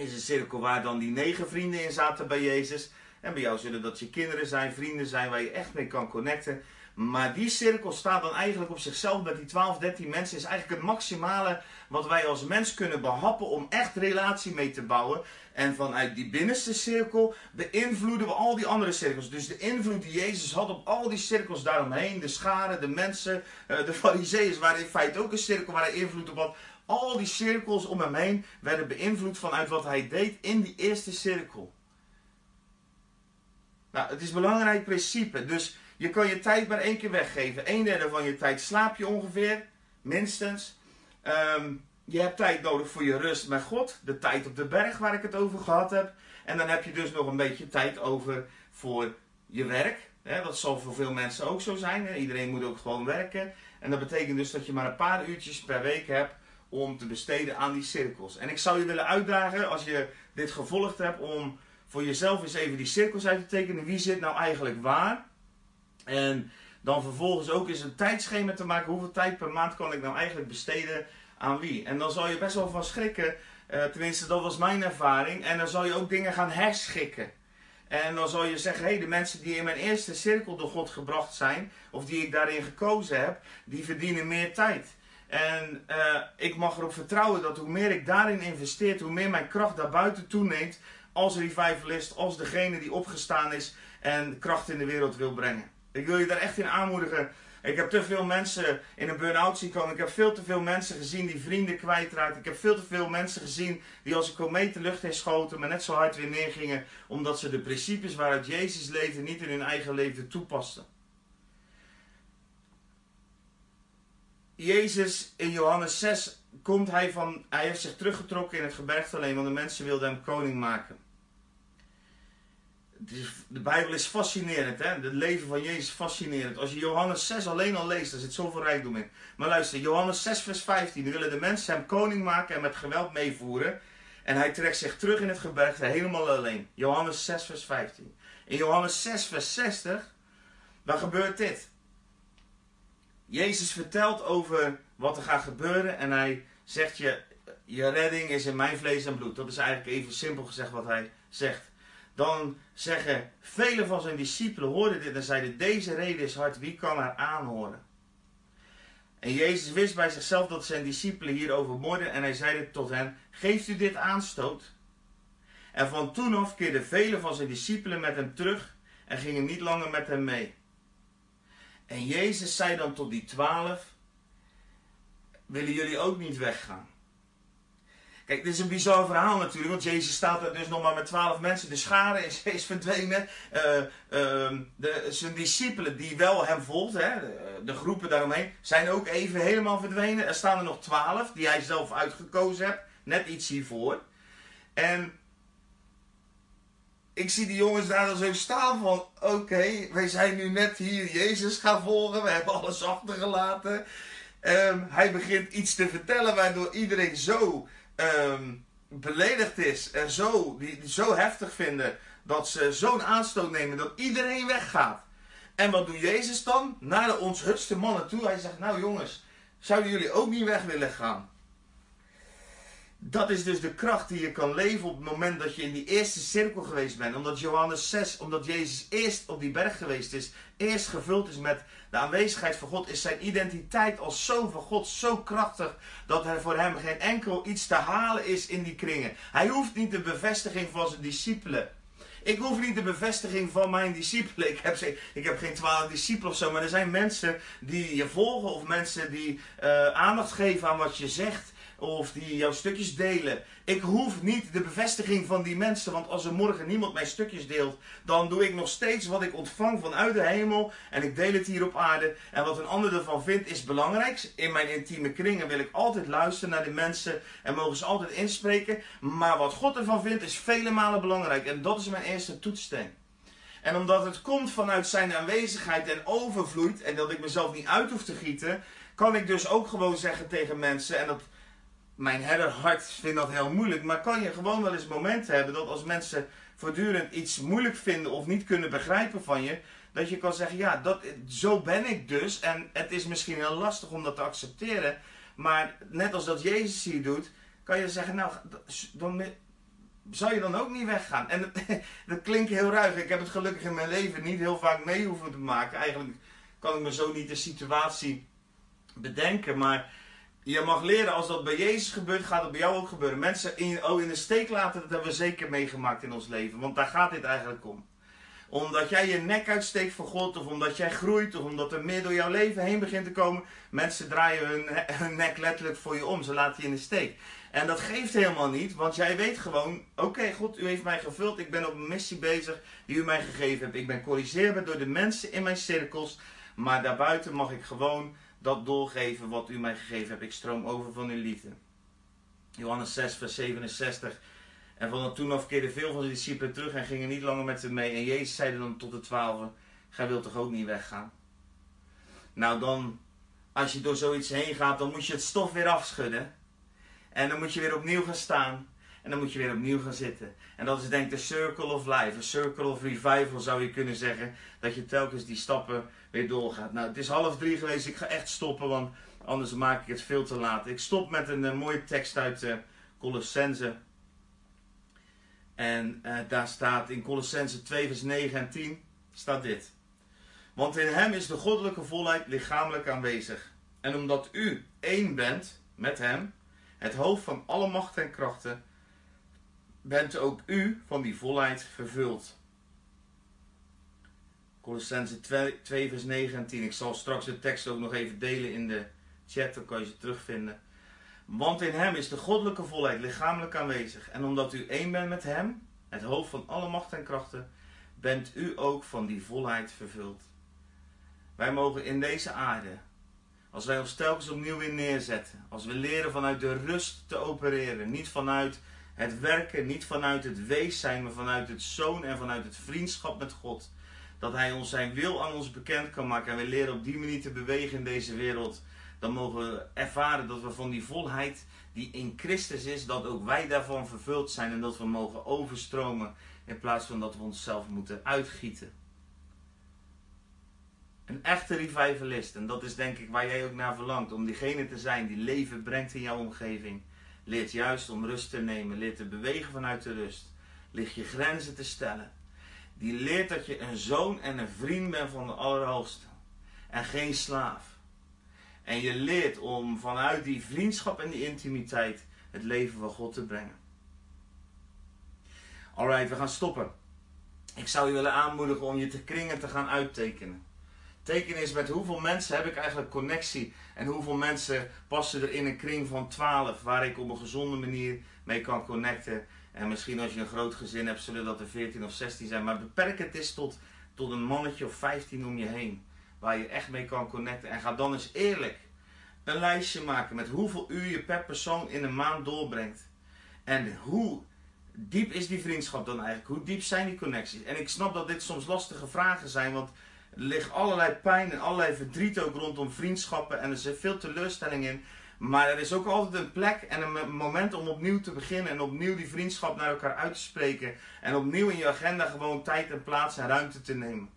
is een cirkel waar dan die negen vrienden in zaten bij Jezus. En bij jou zullen dat je kinderen zijn, vrienden zijn waar je echt mee kan connecten. Maar die cirkel staat dan eigenlijk op zichzelf met die 12, 13 mensen. Is eigenlijk het maximale wat wij als mens kunnen behappen om echt relatie mee te bouwen. En vanuit die binnenste cirkel beïnvloeden we al die andere cirkels. Dus de invloed die Jezus had op al die cirkels daaromheen, de scharen, de mensen, eh, de fariseeën, waren in feite ook een cirkel waar hij invloed op had. Al die cirkels om hem heen werden beïnvloed vanuit wat hij deed in die eerste cirkel. Nou, het is een belangrijk principe. Dus je kan je tijd maar één keer weggeven. Een derde van je tijd slaap je ongeveer, minstens. Ehm, je hebt tijd nodig voor je rust met God. De tijd op de berg waar ik het over gehad heb. En dan heb je dus nog een beetje tijd over voor je werk. dat zal voor veel mensen ook zo zijn. Iedereen moet ook gewoon werken. En dat betekent dus dat je maar een paar uurtjes per week hebt om te besteden aan die cirkels. En ik zou je willen uitdagen, als je dit gevolgd hebt, om voor jezelf eens even die cirkels uit te tekenen. Wie zit nou eigenlijk waar? En dan vervolgens ook eens een tijdschema te maken. Hoeveel tijd per maand kan ik nou eigenlijk besteden aan wie? En dan zal je best wel van schrikken. Uh, tenminste, dat was mijn ervaring. En dan zal je ook dingen gaan herschikken. En dan zal je zeggen, hé, hey, de mensen die in mijn eerste cirkel door God gebracht zijn, of die ik daarin gekozen heb, die verdienen meer tijd. En uh, ik mag erop vertrouwen dat hoe meer ik daarin investeer, hoe meer mijn kracht daarbuiten toeneemt als revivalist, als degene die opgestaan is en kracht in de wereld wil brengen. Ik wil je daar echt in aanmoedigen. Ik heb te veel mensen in een burn-out zien komen. Ik heb veel te veel mensen gezien die vrienden kwijtraakten. Ik heb veel te veel mensen gezien die als een komeet de lucht in schoten, maar net zo hard weer neergingen, omdat ze de principes waaruit Jezus leefde niet in hun eigen leven toepasten. Jezus in Johannes 6 komt hij van, hij heeft zich teruggetrokken in het gebergte alleen, want de mensen wilden hem koning maken. De Bijbel is fascinerend, hè? Het leven van Jezus is fascinerend. Als je Johannes 6 alleen al leest, daar zit zoveel rijkdom in. Maar luister, Johannes 6 vers 15, dan willen de mensen hem koning maken en met geweld meevoeren. En hij trekt zich terug in het gebergte helemaal alleen. Johannes 6 vers 15. In Johannes 6 vers 60, dan gebeurt dit. Jezus vertelt over wat er gaat gebeuren en hij zegt je, je redding is in mijn vlees en bloed. Dat is eigenlijk even simpel gezegd wat hij zegt. Dan zeggen vele van zijn discipelen hoorden dit en zeiden deze reden is hard, wie kan haar aanhoren? En Jezus wist bij zichzelf dat zijn discipelen hierover moorden en hij zeide tot hen, geeft u dit aanstoot? En van toen af keerden vele van zijn discipelen met hem terug en gingen niet langer met hem mee. En Jezus zei dan tot die twaalf: Willen jullie ook niet weggaan? Kijk, dit is een bizar verhaal natuurlijk, want Jezus staat er dus nog maar met twaalf mensen. De schare is, is verdwenen. Uh, uh, de, zijn discipelen die wel hem volgden, hè, de, de, groepen daaromheen, zijn ook even helemaal verdwenen. Er staan er nog twaalf die hij zelf uitgekozen heeft, net iets hiervoor. En ik zie die jongens daar dan zo staan van, oké, wij zijn nu net hier Jezus gaan volgen, we hebben alles achtergelaten. Um, hij begint iets te vertellen waardoor iedereen zo um, beledigd is en zo, die, die zo heftig vinden dat ze zo'n aanstoot nemen dat iedereen weggaat. En wat doet Jezus dan? Naar de ons hutste mannen toe. Hij zegt, nou jongens, zouden jullie ook niet weg willen gaan? Dat is dus de kracht die je kan leven op het moment dat je in die eerste cirkel geweest bent. Omdat Johannes 6, omdat Jezus eerst op die berg geweest is, eerst gevuld is met de aanwezigheid van God, is zijn identiteit als zoon van God zo krachtig dat er voor hem geen enkel iets te halen is in die kringen. Hij hoeft niet de bevestiging van zijn discipelen. Ik hoef niet de bevestiging van mijn discipelen. Ik heb, ik heb geen twaalf discipelen of zo, maar er zijn mensen die je volgen of mensen die uh, aandacht geven aan wat je zegt of die jouw stukjes delen. Ik hoef niet de bevestiging van die mensen, want als er morgen niemand mijn stukjes deelt, dan doe ik nog steeds wat ik ontvang vanuit de hemel en ik deel het hier op aarde. En wat een ander ervan vindt is belangrijk. In mijn intieme kringen wil ik altijd luisteren naar de mensen en mogen ze altijd inspreken. Maar wat God ervan vindt is vele malen belangrijk en dat is mijn eerste toetssteen. En omdat het komt vanuit zijn aanwezigheid en overvloeit en dat ik mezelf niet uit hoef te gieten, kan ik dus ook gewoon zeggen tegen mensen, en dat mijn herderhart vindt dat heel moeilijk. Maar kan je gewoon wel eens momenten hebben dat als mensen voortdurend iets moeilijk vinden of niet kunnen begrijpen van je, dat je kan zeggen, ja, dat, zo ben ik dus. En het is misschien heel lastig om dat te accepteren. Maar net als dat Jezus hier doet, kan je zeggen, nou, dan zou je dan ook niet weggaan. En dat, dat klinkt heel ruig. Ik heb het gelukkig in mijn leven niet heel vaak mee hoeven te maken. Eigenlijk kan ik me zo niet de situatie bedenken. Maar je mag leren, als dat bij Jezus gebeurt, gaat het bij jou ook gebeuren. Mensen in, oh, in de steek laten, dat hebben we zeker meegemaakt in ons leven. Want daar gaat dit eigenlijk om. Omdat jij je nek uitsteekt voor God, of omdat jij groeit, of omdat er meer door jouw leven heen begint te komen. Mensen draaien hun, hun nek letterlijk voor je om, ze laten je in de steek. En dat geeft helemaal niet, want jij weet gewoon: oké, God, u heeft mij gevuld, ik ben op een missie bezig die u mij gegeven hebt. Ik ben corrigeerbaar door de mensen in mijn cirkels, maar daarbuiten mag ik gewoon dat doorgeven wat u mij gegeven hebt. Ik stroom over van uw liefde. Johannes 6, vers 67. En van toen af keerden veel van de discipelen terug en gingen niet langer met hem mee. En Jezus zeide dan tot de twaalfen: Gij wilt toch ook niet weggaan? Nou, dan, als je door zoiets heen gaat, dan moet je het stof weer afschudden. En dan moet je weer opnieuw gaan staan. En dan moet je weer opnieuw gaan zitten. En dat is denk ik de circle of life. Een circle of revival zou je kunnen zeggen. Dat je telkens die stappen weer doorgaat. Nou, het is half drie geweest. Ik ga echt stoppen, want anders maak ik het veel te laat. Ik stop met een, eh, mooie tekst uit uh, Colossense. En uh, daar staat in Colossense 2 vers 9 en 10 staat dit. Want in hem is de goddelijke volheid lichamelijk aanwezig. En omdat u één bent met hem, het hoofd van alle macht en krachten, bent ook u van die volheid vervuld. Colossense 2, 2, vers 9 en 10. Ik zal straks de tekst ook nog even delen in de chat, dan kan je ze terugvinden. Want in hem is de goddelijke volheid lichamelijk aanwezig. En omdat u één bent met hem, het hoofd van alle macht en krachten, bent u ook van die volheid vervuld. Wij mogen in deze aarde, als wij ons telkens opnieuw weer neerzetten, als we leren vanuit de rust te opereren, niet vanuit het werken, niet vanuit het wees zijn, maar vanuit het zoon en vanuit het vriendschap met God, dat Hij ons zijn wil aan ons bekend kan maken. En we leren op die manier te bewegen in deze wereld, dan mogen we ervaren dat we van die volheid die in Christus is, dat ook wij daarvan vervuld zijn. En dat we mogen overstromen in plaats van dat we onszelf moeten uitgieten. Een echte revivalist, en dat is denk ik waar jij ook naar verlangt, om diegene te zijn die leven brengt in jouw omgeving. Leert juist om rust te nemen, leert te bewegen vanuit de rust, ligt je grenzen te stellen die leert dat je een zoon en een vriend bent van de Allerhoogste. En geen slaaf. En je leert om vanuit die vriendschap en die intimiteit het leven van God te brengen. Alright, we gaan stoppen. Ik zou je willen aanmoedigen om je te kringen te gaan uittekenen. Teken is met hoeveel mensen heb ik eigenlijk connectie. En hoeveel mensen passen er in een kring van 12 waar ik op een gezonde manier mee kan connecten. En misschien als je een groot gezin hebt, zullen dat er 14 of 16 zijn. Maar beperk het eens tot, tot een mannetje of 15 om je heen. Waar je echt mee kan connecten. En ga dan eens eerlijk een lijstje maken met hoeveel uur je per persoon in een maand doorbrengt. En hoe diep is die vriendschap dan eigenlijk? Hoe diep zijn die connecties? En ik snap dat dit soms lastige vragen zijn, want er ligt allerlei pijn en allerlei verdriet ook rondom vriendschappen en er zit veel teleurstelling in. Maar er is ook altijd een plek en een moment om opnieuw te beginnen en opnieuw die vriendschap naar elkaar uit te spreken. En opnieuw in je agenda gewoon tijd en plaats en ruimte te nemen.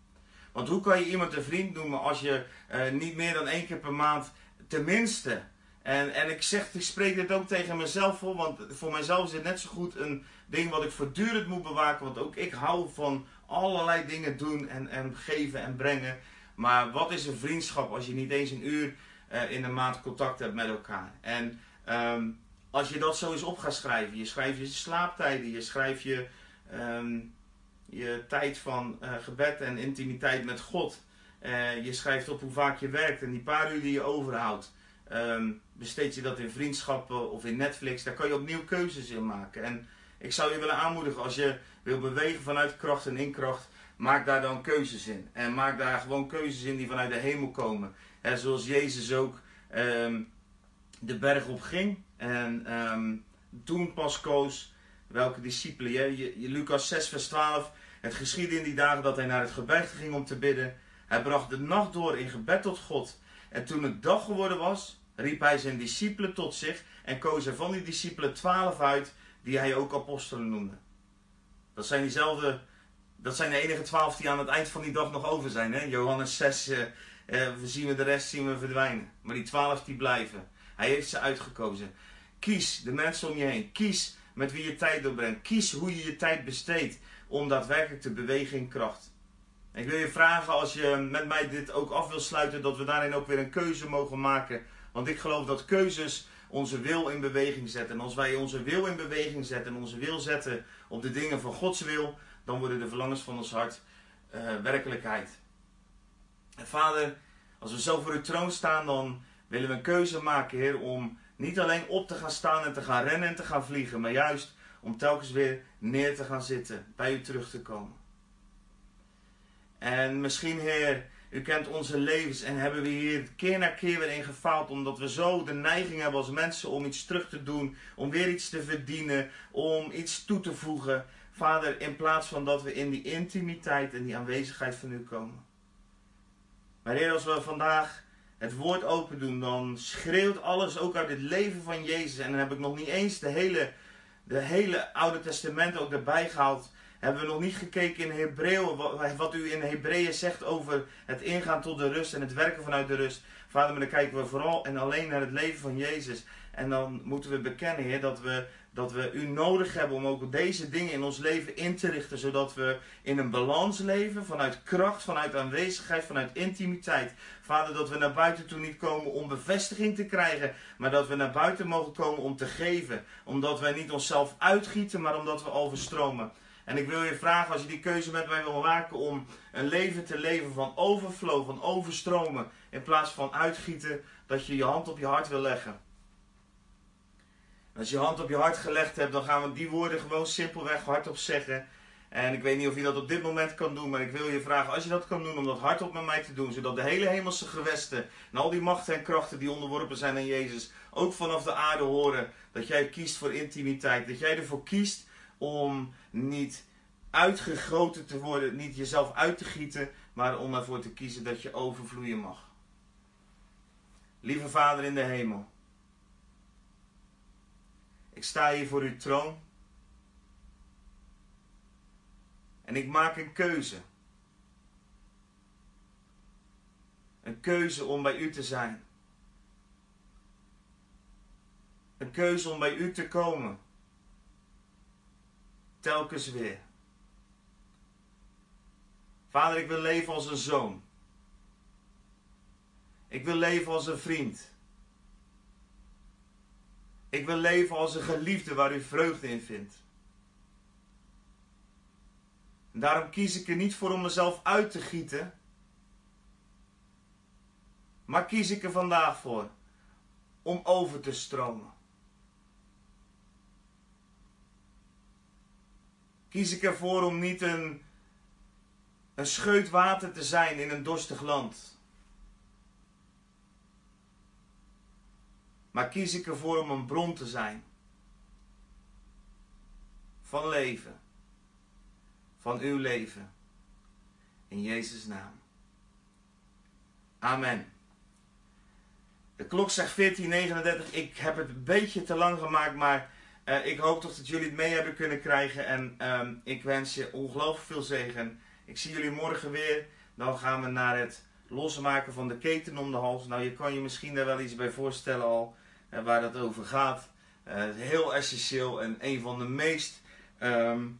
Want hoe kan je iemand een vriend noemen als je uh, niet meer dan één keer per maand tenminste. En, en ik zeg, ik spreek dit ook tegen mezelf voor, want voor mijzelf is het net zo goed een ding wat ik voortdurend moet bewaken. Want ook ik hou van allerlei dingen doen en, en geven en brengen. Maar wat is een vriendschap als je niet eens een uur uh, in de maand contact hebt met elkaar? En um, als je dat zo eens op gaat schrijven, je schrijft je slaaptijden, je schrijft je, um, je tijd van uh, gebed en intimiteit met God. Uh, je schrijft op hoe vaak je werkt en die paar uur die je overhoudt. Um, besteed je dat in vriendschappen of in Netflix, daar kan je opnieuw keuzes in maken. En ik zou je willen aanmoedigen, als je wil bewegen vanuit kracht en inkracht, maak daar dan keuzes in. En maak daar gewoon keuzes in die vanuit de hemel komen. En zoals Jezus ook um, de berg op ging en um, toen pas koos welke discipelen. Je, Lucas 6 vers 12, het geschiedde in die dagen dat hij naar het gebergte ging om te bidden. Hij bracht de nacht door in gebed tot God. En toen het dag geworden was, riep hij zijn discipelen tot zich en koos er van die discipelen twaalf uit, die hij ook apostelen noemde. Dat zijn diezelfde, dat zijn de enige twaalf die aan het eind van die dag nog over zijn. Hè? Johannes 6, eh, eh, we zien we de rest zien we verdwijnen. Maar die twaalf die blijven. Hij heeft ze uitgekozen. Kies de mensen om je heen. Kies met wie je tijd doorbrengt. Kies hoe je je tijd besteedt om daadwerkelijk te bewegen in kracht. Ik wil je vragen als je met mij dit ook af wil sluiten, dat we daarin ook weer een keuze mogen maken. Want ik geloof dat keuzes onze wil in beweging zetten. En als wij onze wil in beweging zetten en onze wil zetten op de dingen van Gods wil, dan worden de verlangens van ons hart uh, werkelijkheid. En vader, als we zo voor uw troon staan, dan willen we een keuze maken, Heer, om niet alleen op te gaan staan en te gaan rennen en te gaan vliegen, maar juist om telkens weer neer te gaan zitten, bij u terug te komen. En misschien, Heer, u kent onze levens en hebben we hier keer na keer weer in gefaald. Omdat we zo de neiging hebben als mensen om iets terug te doen. Om weer iets te verdienen. Om iets toe te voegen. Vader, in plaats van dat we in die intimiteit en die aanwezigheid van u komen. Maar Heer, als we vandaag het woord open doen, dan schreeuwt alles ook uit het leven van Jezus. En dan heb ik nog niet eens de hele, de hele Oude Testament ook erbij gehaald hebben we nog niet gekeken in Hebreeën, wat u in Hebreeën zegt over het ingaan tot de rust en het werken vanuit de rust. Vader, maar dan kijken we vooral en alleen naar het leven van Jezus. En dan moeten we bekennen, Heer, dat we, dat we u nodig hebben om ook deze dingen in ons leven in te richten. Zodat we in een balans leven, vanuit kracht, vanuit aanwezigheid, vanuit intimiteit. Vader, dat we naar buiten toe niet komen om bevestiging te krijgen, maar dat we naar buiten mogen komen om te geven. Omdat wij niet onszelf uitgieten, maar omdat we overstromen. En ik wil je vragen, als je die keuze met mij wil maken om een leven te leven van overflow, van overstromen, in plaats van uitgieten, dat je je hand op je hart wil leggen. Als je hand op je hart gelegd hebt, dan gaan we die woorden gewoon simpelweg hardop zeggen. En ik weet niet of je dat op dit moment kan doen, maar ik wil je vragen, als je dat kan doen, om dat hardop met mij te doen, zodat de hele hemelse gewesten en al die machten en krachten die onderworpen zijn aan Jezus, ook vanaf de aarde horen dat jij kiest voor intimiteit, dat jij ervoor kiest om niet uitgegoten te worden, niet jezelf uit te gieten, maar om ervoor te kiezen dat je overvloeien mag. Lieve Vader in de hemel, ik sta hier voor uw troon en ik maak een keuze. Een keuze om bij u te zijn. Een keuze om bij u te komen telkens weer. Vader, ik wil leven als een zoon. Ik wil leven als een vriend. Ik wil leven als een geliefde waar u vreugde in vindt. En daarom kies ik er niet voor om mezelf uit te gieten, Maar kies ik er vandaag voor om over te stromen. Kies ik ervoor om niet een, een scheut water te zijn in een dorstig land. Maar kies ik ervoor om een bron te zijn van leven. Van uw leven. In Jezus' naam. Amen. De klok zegt 14.39. Ik heb het een beetje te lang gemaakt, maar uh, ik hoop toch dat jullie het mee hebben kunnen krijgen. En um, ik wens je ongelooflijk veel zegen. Ik zie jullie morgen weer. Dan gaan we naar het losmaken van de keten om de hals. Nou, je kan je misschien daar wel iets bij voorstellen al waar dat over gaat. Uh, heel essentieel en een van de meest Um,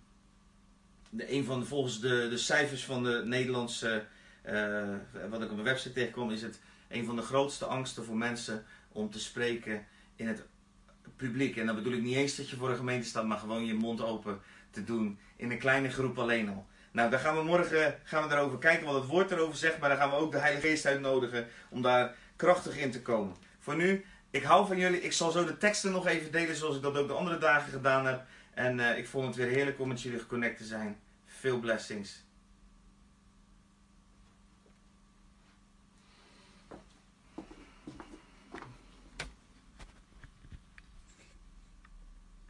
de, een van de, volgens de, de cijfers van de Nederlandse, uh, wat ik op mijn website tegenkom, is het een van de grootste angsten voor mensen om te spreken in het publiek. En dan bedoel ik niet eens dat je voor een gemeente staat, maar gewoon je mond open te doen in een kleine groep alleen al. Nou, daar gaan we morgen gaan we daarover kijken wat het woord erover zegt, maar dan gaan we ook de Heilige Geest uitnodigen om daar krachtig in te komen. Voor nu, ik hou van jullie. Ik zal zo de teksten nog even delen zoals ik dat ook de andere dagen gedaan heb. En uh, ik vond het weer heerlijk om met jullie geconnect te zijn. Veel blessings.